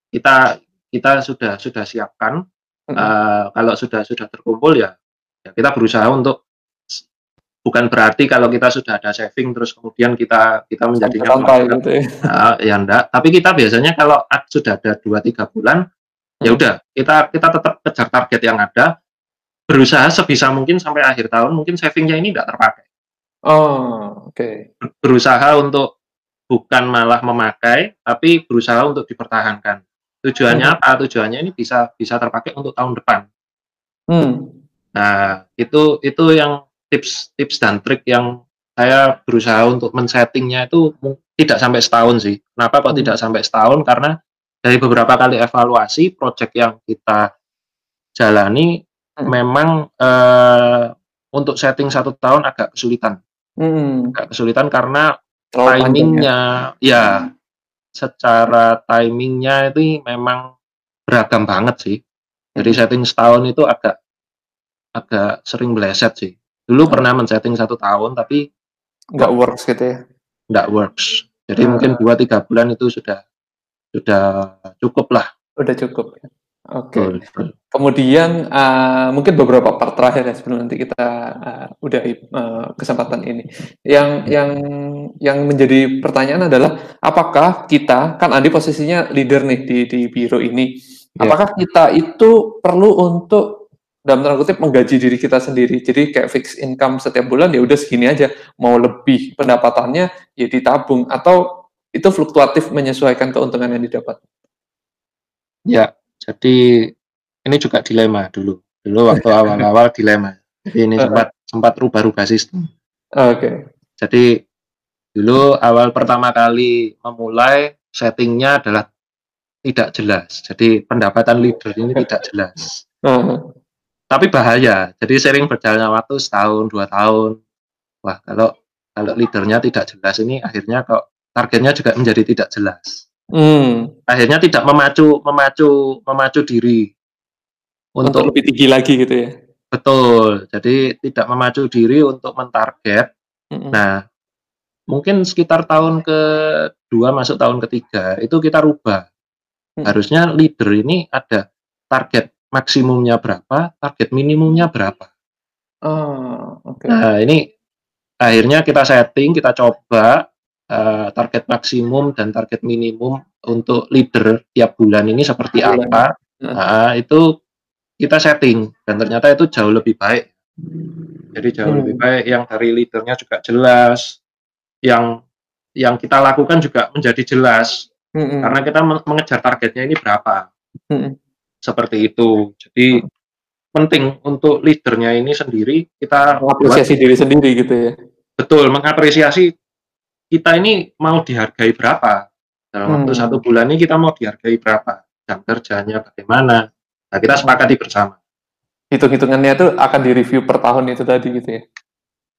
kita kita sudah sudah siapkan hmm. uh, kalau sudah sudah terkumpul ya, ya kita berusaha untuk bukan berarti kalau kita sudah ada saving terus kemudian kita kita menjadinya gitu ya. Nah, ya enggak tapi kita biasanya kalau sudah ada dua tiga bulan ya udah kita kita tetap kejar target yang ada berusaha sebisa mungkin sampai akhir tahun mungkin savingnya ini enggak terpakai oh oke okay. berusaha untuk bukan malah memakai tapi berusaha untuk dipertahankan Tujuannya hmm. apa? Tujuannya ini bisa bisa terpakai untuk tahun depan. Hmm. Nah, itu itu yang tips tips dan trik yang saya berusaha untuk men-settingnya itu tidak sampai setahun sih. Kenapa kok hmm. tidak sampai setahun? Karena dari beberapa kali evaluasi proyek yang kita jalani hmm. memang eh, untuk setting satu tahun agak kesulitan. Hmm. Agak kesulitan karena oh, timingnya ya, ya secara timingnya itu memang beragam banget sih. Jadi hmm. setting setahun itu agak agak sering meleset sih. Dulu hmm. pernah men-setting satu tahun tapi nggak works gitu ya? Nggak works. Jadi hmm. mungkin dua tiga bulan itu sudah sudah cukup lah. Udah cukup. Ya. Oke. Okay. Kemudian uh, mungkin beberapa part terakhir ya sebelum nanti kita uh, udah uh, kesempatan ini. Yang yang yang menjadi pertanyaan adalah apakah kita kan Andi posisinya leader nih di di biro ini. Yeah. Apakah kita itu perlu untuk dalam tanda kutip menggaji diri kita sendiri. Jadi kayak fix income setiap bulan ya udah segini aja. Mau lebih pendapatannya ya ditabung atau itu fluktuatif menyesuaikan keuntungan yang didapat. Ya, jadi ini juga dilema dulu. Dulu waktu awal-awal dilema. Jadi ini sempat sempat rubah-rubah sistem. Oke. Okay. Jadi dulu awal pertama kali memulai settingnya adalah tidak jelas. Jadi pendapatan leader ini tidak jelas. Tapi bahaya. Jadi sering berjalannya waktu setahun, dua tahun. Wah, kalau kalau leadernya tidak jelas ini akhirnya kok targetnya juga menjadi tidak jelas. Hmm. Akhirnya tidak memacu memacu memacu diri untuk, untuk lebih tinggi lagi gitu ya. Betul. Jadi tidak memacu diri untuk mentarget. -hmm. Nah, mungkin sekitar tahun kedua masuk tahun ketiga itu kita rubah. Hmm. Harusnya leader ini ada target maksimumnya berapa, target minimumnya berapa. Oh, okay. Nah ini akhirnya kita setting, kita coba uh, target maksimum dan target minimum untuk leader tiap bulan ini seperti bulan. apa. Hmm. Nah, itu kita setting dan ternyata itu jauh lebih baik. Jadi jauh hmm. lebih baik yang dari leadernya juga jelas, yang yang kita lakukan juga menjadi jelas hmm. karena kita mengejar targetnya ini berapa. Hmm seperti itu. Jadi penting untuk leadernya ini sendiri kita mengapresiasi diri sendiri gitu ya. Betul, mengapresiasi kita ini mau dihargai berapa dalam hmm. waktu satu bulan ini kita mau dihargai berapa jam kerjanya bagaimana. Nah kita sepakati bersama. Hitung-hitungannya itu akan direview per tahun itu tadi gitu ya.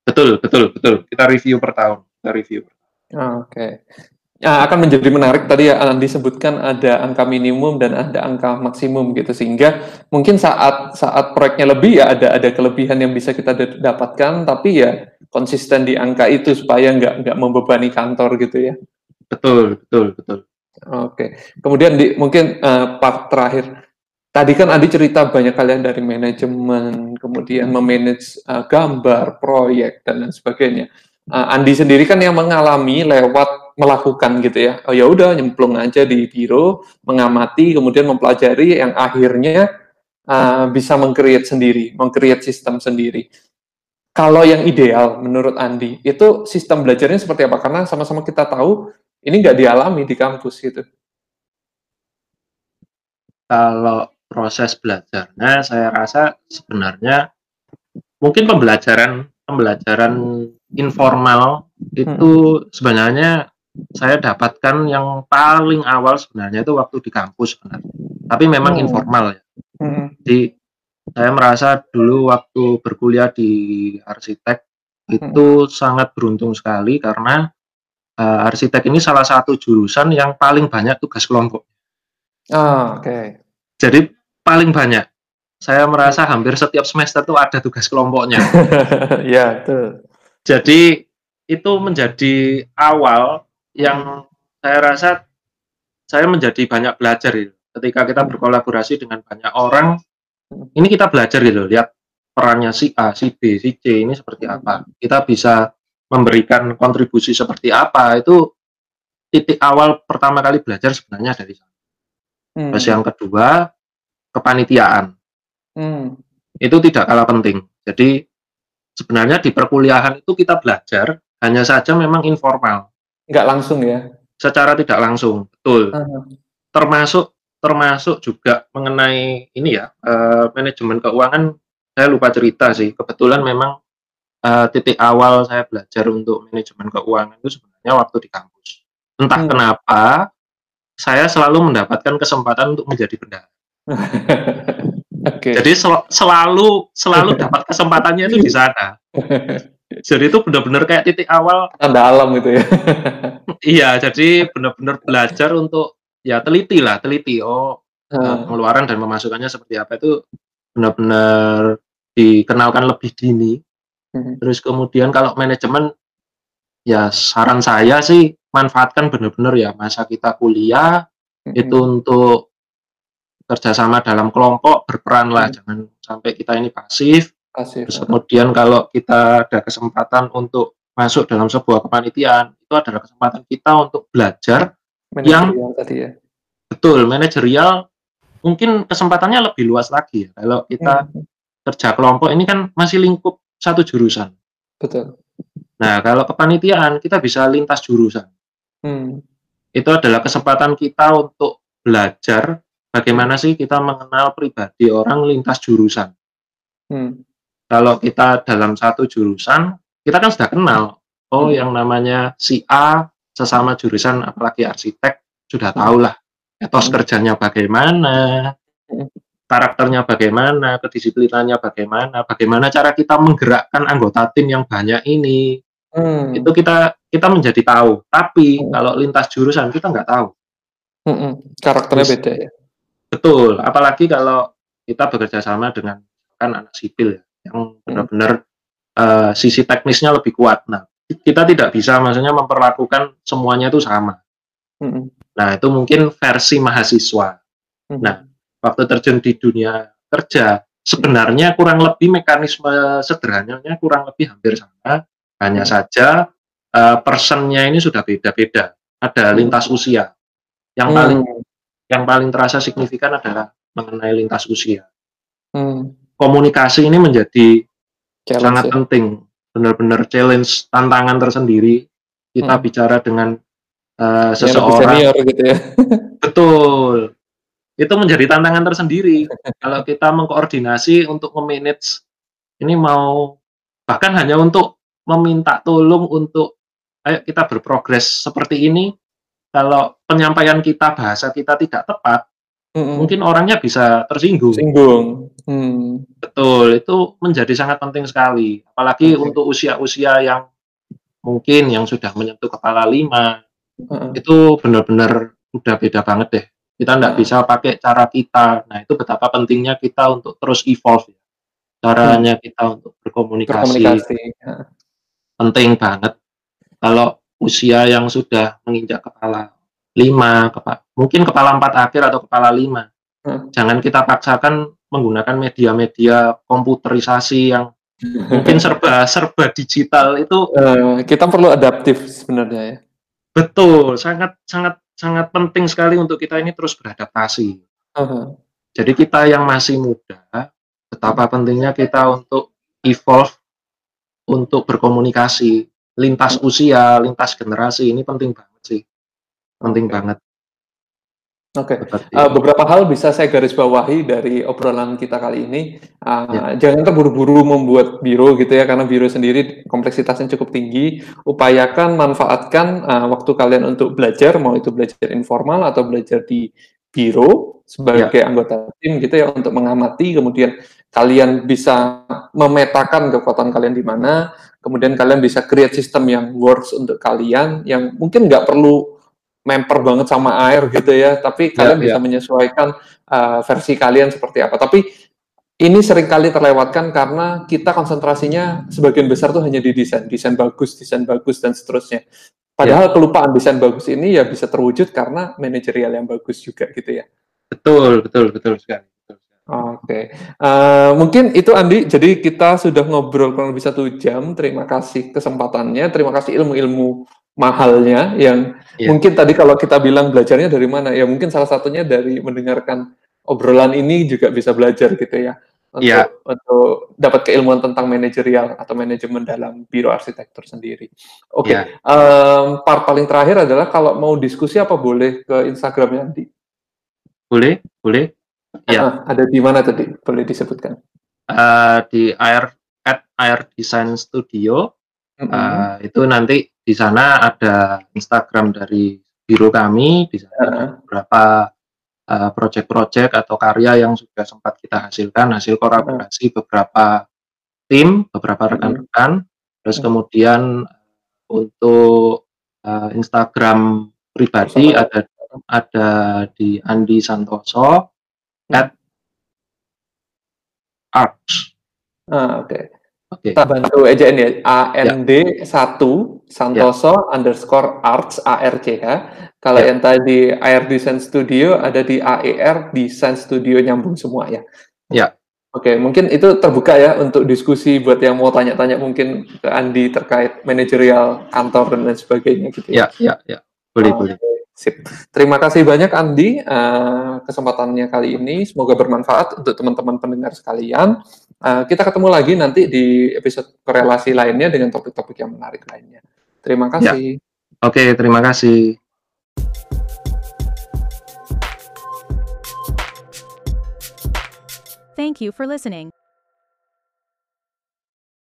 Betul, betul, betul. Kita review per tahun. Kita review. Oke. Okay akan menjadi menarik tadi ya Andi sebutkan ada angka minimum dan ada angka maksimum gitu. Sehingga mungkin saat saat proyeknya lebih ya ada ada kelebihan yang bisa kita dapatkan. Tapi ya konsisten di angka itu supaya nggak nggak membebani kantor gitu ya. Betul betul betul. Oke. Kemudian di mungkin uh, part terakhir. Tadi kan Andi cerita banyak kalian dari manajemen kemudian memanage uh, gambar proyek dan lain sebagainya. Uh, Andi sendiri kan yang mengalami lewat melakukan gitu ya. Oh ya udah nyemplung aja di biro, mengamati, kemudian mempelajari yang akhirnya uh, bisa mengcreate sendiri, mengcreate sistem sendiri. Kalau yang ideal menurut Andi itu sistem belajarnya seperti apa? Karena sama-sama kita tahu ini nggak dialami di kampus gitu. Kalau proses belajarnya, saya rasa sebenarnya mungkin pembelajaran pembelajaran informal itu hmm. sebenarnya saya dapatkan yang paling awal sebenarnya itu waktu di kampus sebenarnya. Tapi memang hmm. informal ya. Hmm. Jadi saya merasa dulu waktu berkuliah di arsitek itu hmm. sangat beruntung sekali karena uh, arsitek ini salah satu jurusan yang paling banyak tugas kelompok. Oh, oke. Okay. Jadi paling banyak. Saya merasa hampir setiap semester itu ada tugas kelompoknya. ya. Jadi itu menjadi awal yang saya rasa saya menjadi banyak belajar gitu. Ketika kita berkolaborasi dengan banyak orang, ini kita belajar gitu, lihat perannya si A, si B, si C ini seperti apa. Kita bisa memberikan kontribusi seperti apa. Itu titik awal pertama kali belajar sebenarnya dari sana. Hmm. Terus yang kedua, kepanitiaan. Hmm. Itu tidak kalah penting. Jadi sebenarnya di perkuliahan itu kita belajar hanya saja memang informal. Nggak langsung ya? Secara tidak langsung, betul. Termasuk termasuk juga mengenai ini ya uh, manajemen keuangan. Saya lupa cerita sih. Kebetulan memang uh, titik awal saya belajar untuk manajemen keuangan itu sebenarnya waktu di kampus. Entah hmm. kenapa saya selalu mendapatkan kesempatan untuk menjadi bendahara. Okay. Jadi sel selalu selalu dapat kesempatannya itu di sana. Jadi itu benar-benar kayak titik awal tanda alam gitu ya. iya, jadi benar-benar belajar untuk ya teliti lah, teliti oh hmm. pengeluaran dan pemasukannya seperti apa itu benar-benar dikenalkan lebih dini. Hmm. Terus kemudian kalau manajemen ya saran saya sih manfaatkan benar-benar ya masa kita kuliah hmm. itu untuk kerjasama dalam kelompok berperanlah hmm. jangan sampai kita ini pasif. Pasif Terus kemudian kalau kita ada kesempatan untuk masuk dalam sebuah kepanitiaan itu adalah kesempatan kita untuk belajar yang tadi ya. betul manajerial mungkin kesempatannya lebih luas lagi ya kalau kita hmm. kerja kelompok ini kan masih lingkup satu jurusan betul nah kalau kepanitiaan kita bisa lintas jurusan hmm. itu adalah kesempatan kita untuk belajar bagaimana sih kita mengenal pribadi orang lintas jurusan. Hmm. Kalau kita dalam satu jurusan, kita kan sudah kenal. Oh, hmm. yang namanya si A sesama jurusan, apalagi arsitek, sudah tahu lah etos hmm. kerjanya bagaimana, hmm. karakternya bagaimana, kedisiplinannya bagaimana, bagaimana cara kita menggerakkan anggota tim yang banyak ini. Hmm. Itu kita kita menjadi tahu. Tapi hmm. kalau lintas jurusan kita nggak tahu. Hmm. Karakternya Terus, beda ya. Betul. Apalagi kalau kita bekerja sama dengan kan anak sipil ya, yang benar-benar uh, sisi teknisnya lebih kuat. Nah, kita tidak bisa maksudnya memperlakukan semuanya itu sama. Hmm. Nah, itu mungkin versi mahasiswa. Hmm. Nah, waktu terjun di dunia kerja sebenarnya kurang lebih mekanisme sederhananya kurang lebih hampir sama hanya hmm. saja uh, personnya ini sudah beda-beda ada hmm. lintas usia yang hmm. paling yang paling terasa signifikan adalah mengenai lintas usia hmm. Komunikasi ini menjadi challenge sangat ya? penting benar-benar challenge tantangan tersendiri kita hmm. bicara dengan uh, seseorang gitu ya. betul itu menjadi tantangan tersendiri kalau kita mengkoordinasi untuk memanage ini mau bahkan hanya untuk meminta tolong untuk ayo kita berprogres seperti ini kalau penyampaian kita bahasa kita tidak tepat mm-hmm. mungkin orangnya bisa tersinggung singgung hmm. betul itu menjadi sangat penting sekali apalagi okay. untuk usia-usia yang mungkin yang sudah menyentuh kepala lima mm-hmm. itu benar-benar udah beda banget deh kita tidak bisa pakai cara kita. Nah, itu betapa pentingnya kita untuk terus evolve ya. Caranya hmm. kita untuk berkomunikasi. berkomunikasi. Ya. Penting banget. Kalau usia yang sudah menginjak kepala lima, kepa mungkin kepala empat akhir atau kepala lima, hmm. jangan kita paksakan menggunakan media-media komputerisasi yang mungkin serba serba digital itu. Uh, kita perlu adaptif sebenarnya ya. Betul, sangat sangat sangat penting sekali untuk kita ini terus beradaptasi. Uh-huh. Jadi kita yang masih muda, betapa pentingnya kita untuk evolve, untuk berkomunikasi, lintas usia, lintas generasi ini penting banget sih, penting banget. Oke, okay. uh, beberapa hal bisa saya garis bawahi dari obrolan kita kali ini. Uh, ya. Jangan terburu-buru membuat biro gitu ya, karena biro sendiri kompleksitasnya cukup tinggi. Upayakan manfaatkan uh, waktu kalian untuk belajar, mau itu belajar informal atau belajar di biro sebagai ya. anggota tim gitu ya, untuk mengamati. Kemudian kalian bisa memetakan kekuatan kalian di mana. Kemudian kalian bisa create sistem yang works untuk kalian, yang mungkin nggak perlu memper banget sama air gitu ya, tapi ya, kalian yeah, bisa yeah. menyesuaikan uh, versi kalian seperti apa. Tapi ini sering kali terlewatkan karena kita konsentrasinya sebagian besar tuh hanya di desain, desain bagus, desain bagus dan seterusnya. Padahal yeah. kelupaan desain bagus ini ya bisa terwujud karena manajerial yang bagus juga gitu ya. Betul, betul, betul sekali. Oke, okay. uh, eh, mungkin itu Andi. Jadi kita sudah ngobrol kurang lebih satu jam. Terima kasih kesempatannya, terima kasih ilmu-ilmu mahalnya yang yeah. mungkin tadi kalau kita bilang belajarnya dari mana ya mungkin salah satunya dari mendengarkan obrolan ini juga bisa belajar gitu ya untuk yeah. untuk dapat keilmuan tentang manajerial atau manajemen dalam biro arsitektur sendiri. Oke, okay. Iya. yeah. um, part paling terakhir adalah kalau mau diskusi apa boleh ke Instagramnya Andi? Boleh, boleh. Ya. Uh, ada di mana tadi? Boleh disebutkan? Uh, di air at air design studio. Mm -hmm. uh, itu nanti di sana ada Instagram dari biro kami, di sana ada beberapa uh, proyek-proyek atau karya yang sudah sempat kita hasilkan, hasil kolaborasi beberapa tim, beberapa rekan-rekan, terus kemudian untuk uh, Instagram pribadi ada ada di Andi Santoso at arts. Ah, Oke. Okay. Kita bantu ejaan ya. AND ya. 1 Santoso ya. underscore arts ARCH. Kalau ya. yang tadi Air Design Studio ada di AER Design Studio nyambung semua ya. Ya. Oke, okay, mungkin itu terbuka ya untuk diskusi buat yang mau tanya-tanya mungkin ke Andi terkait manajerial kantor dan lain sebagainya gitu ya. Ya, ya, ya. Boleh, uh, boleh. Sip. Terima kasih banyak Andi uh, kesempatannya kali ini. Semoga bermanfaat untuk teman-teman pendengar sekalian. Uh, kita ketemu lagi nanti di episode korelasi lainnya dengan topik-topik yang menarik lainnya. Terima ya. kasih. Ya. Oke, terima kasih. Thank you for listening.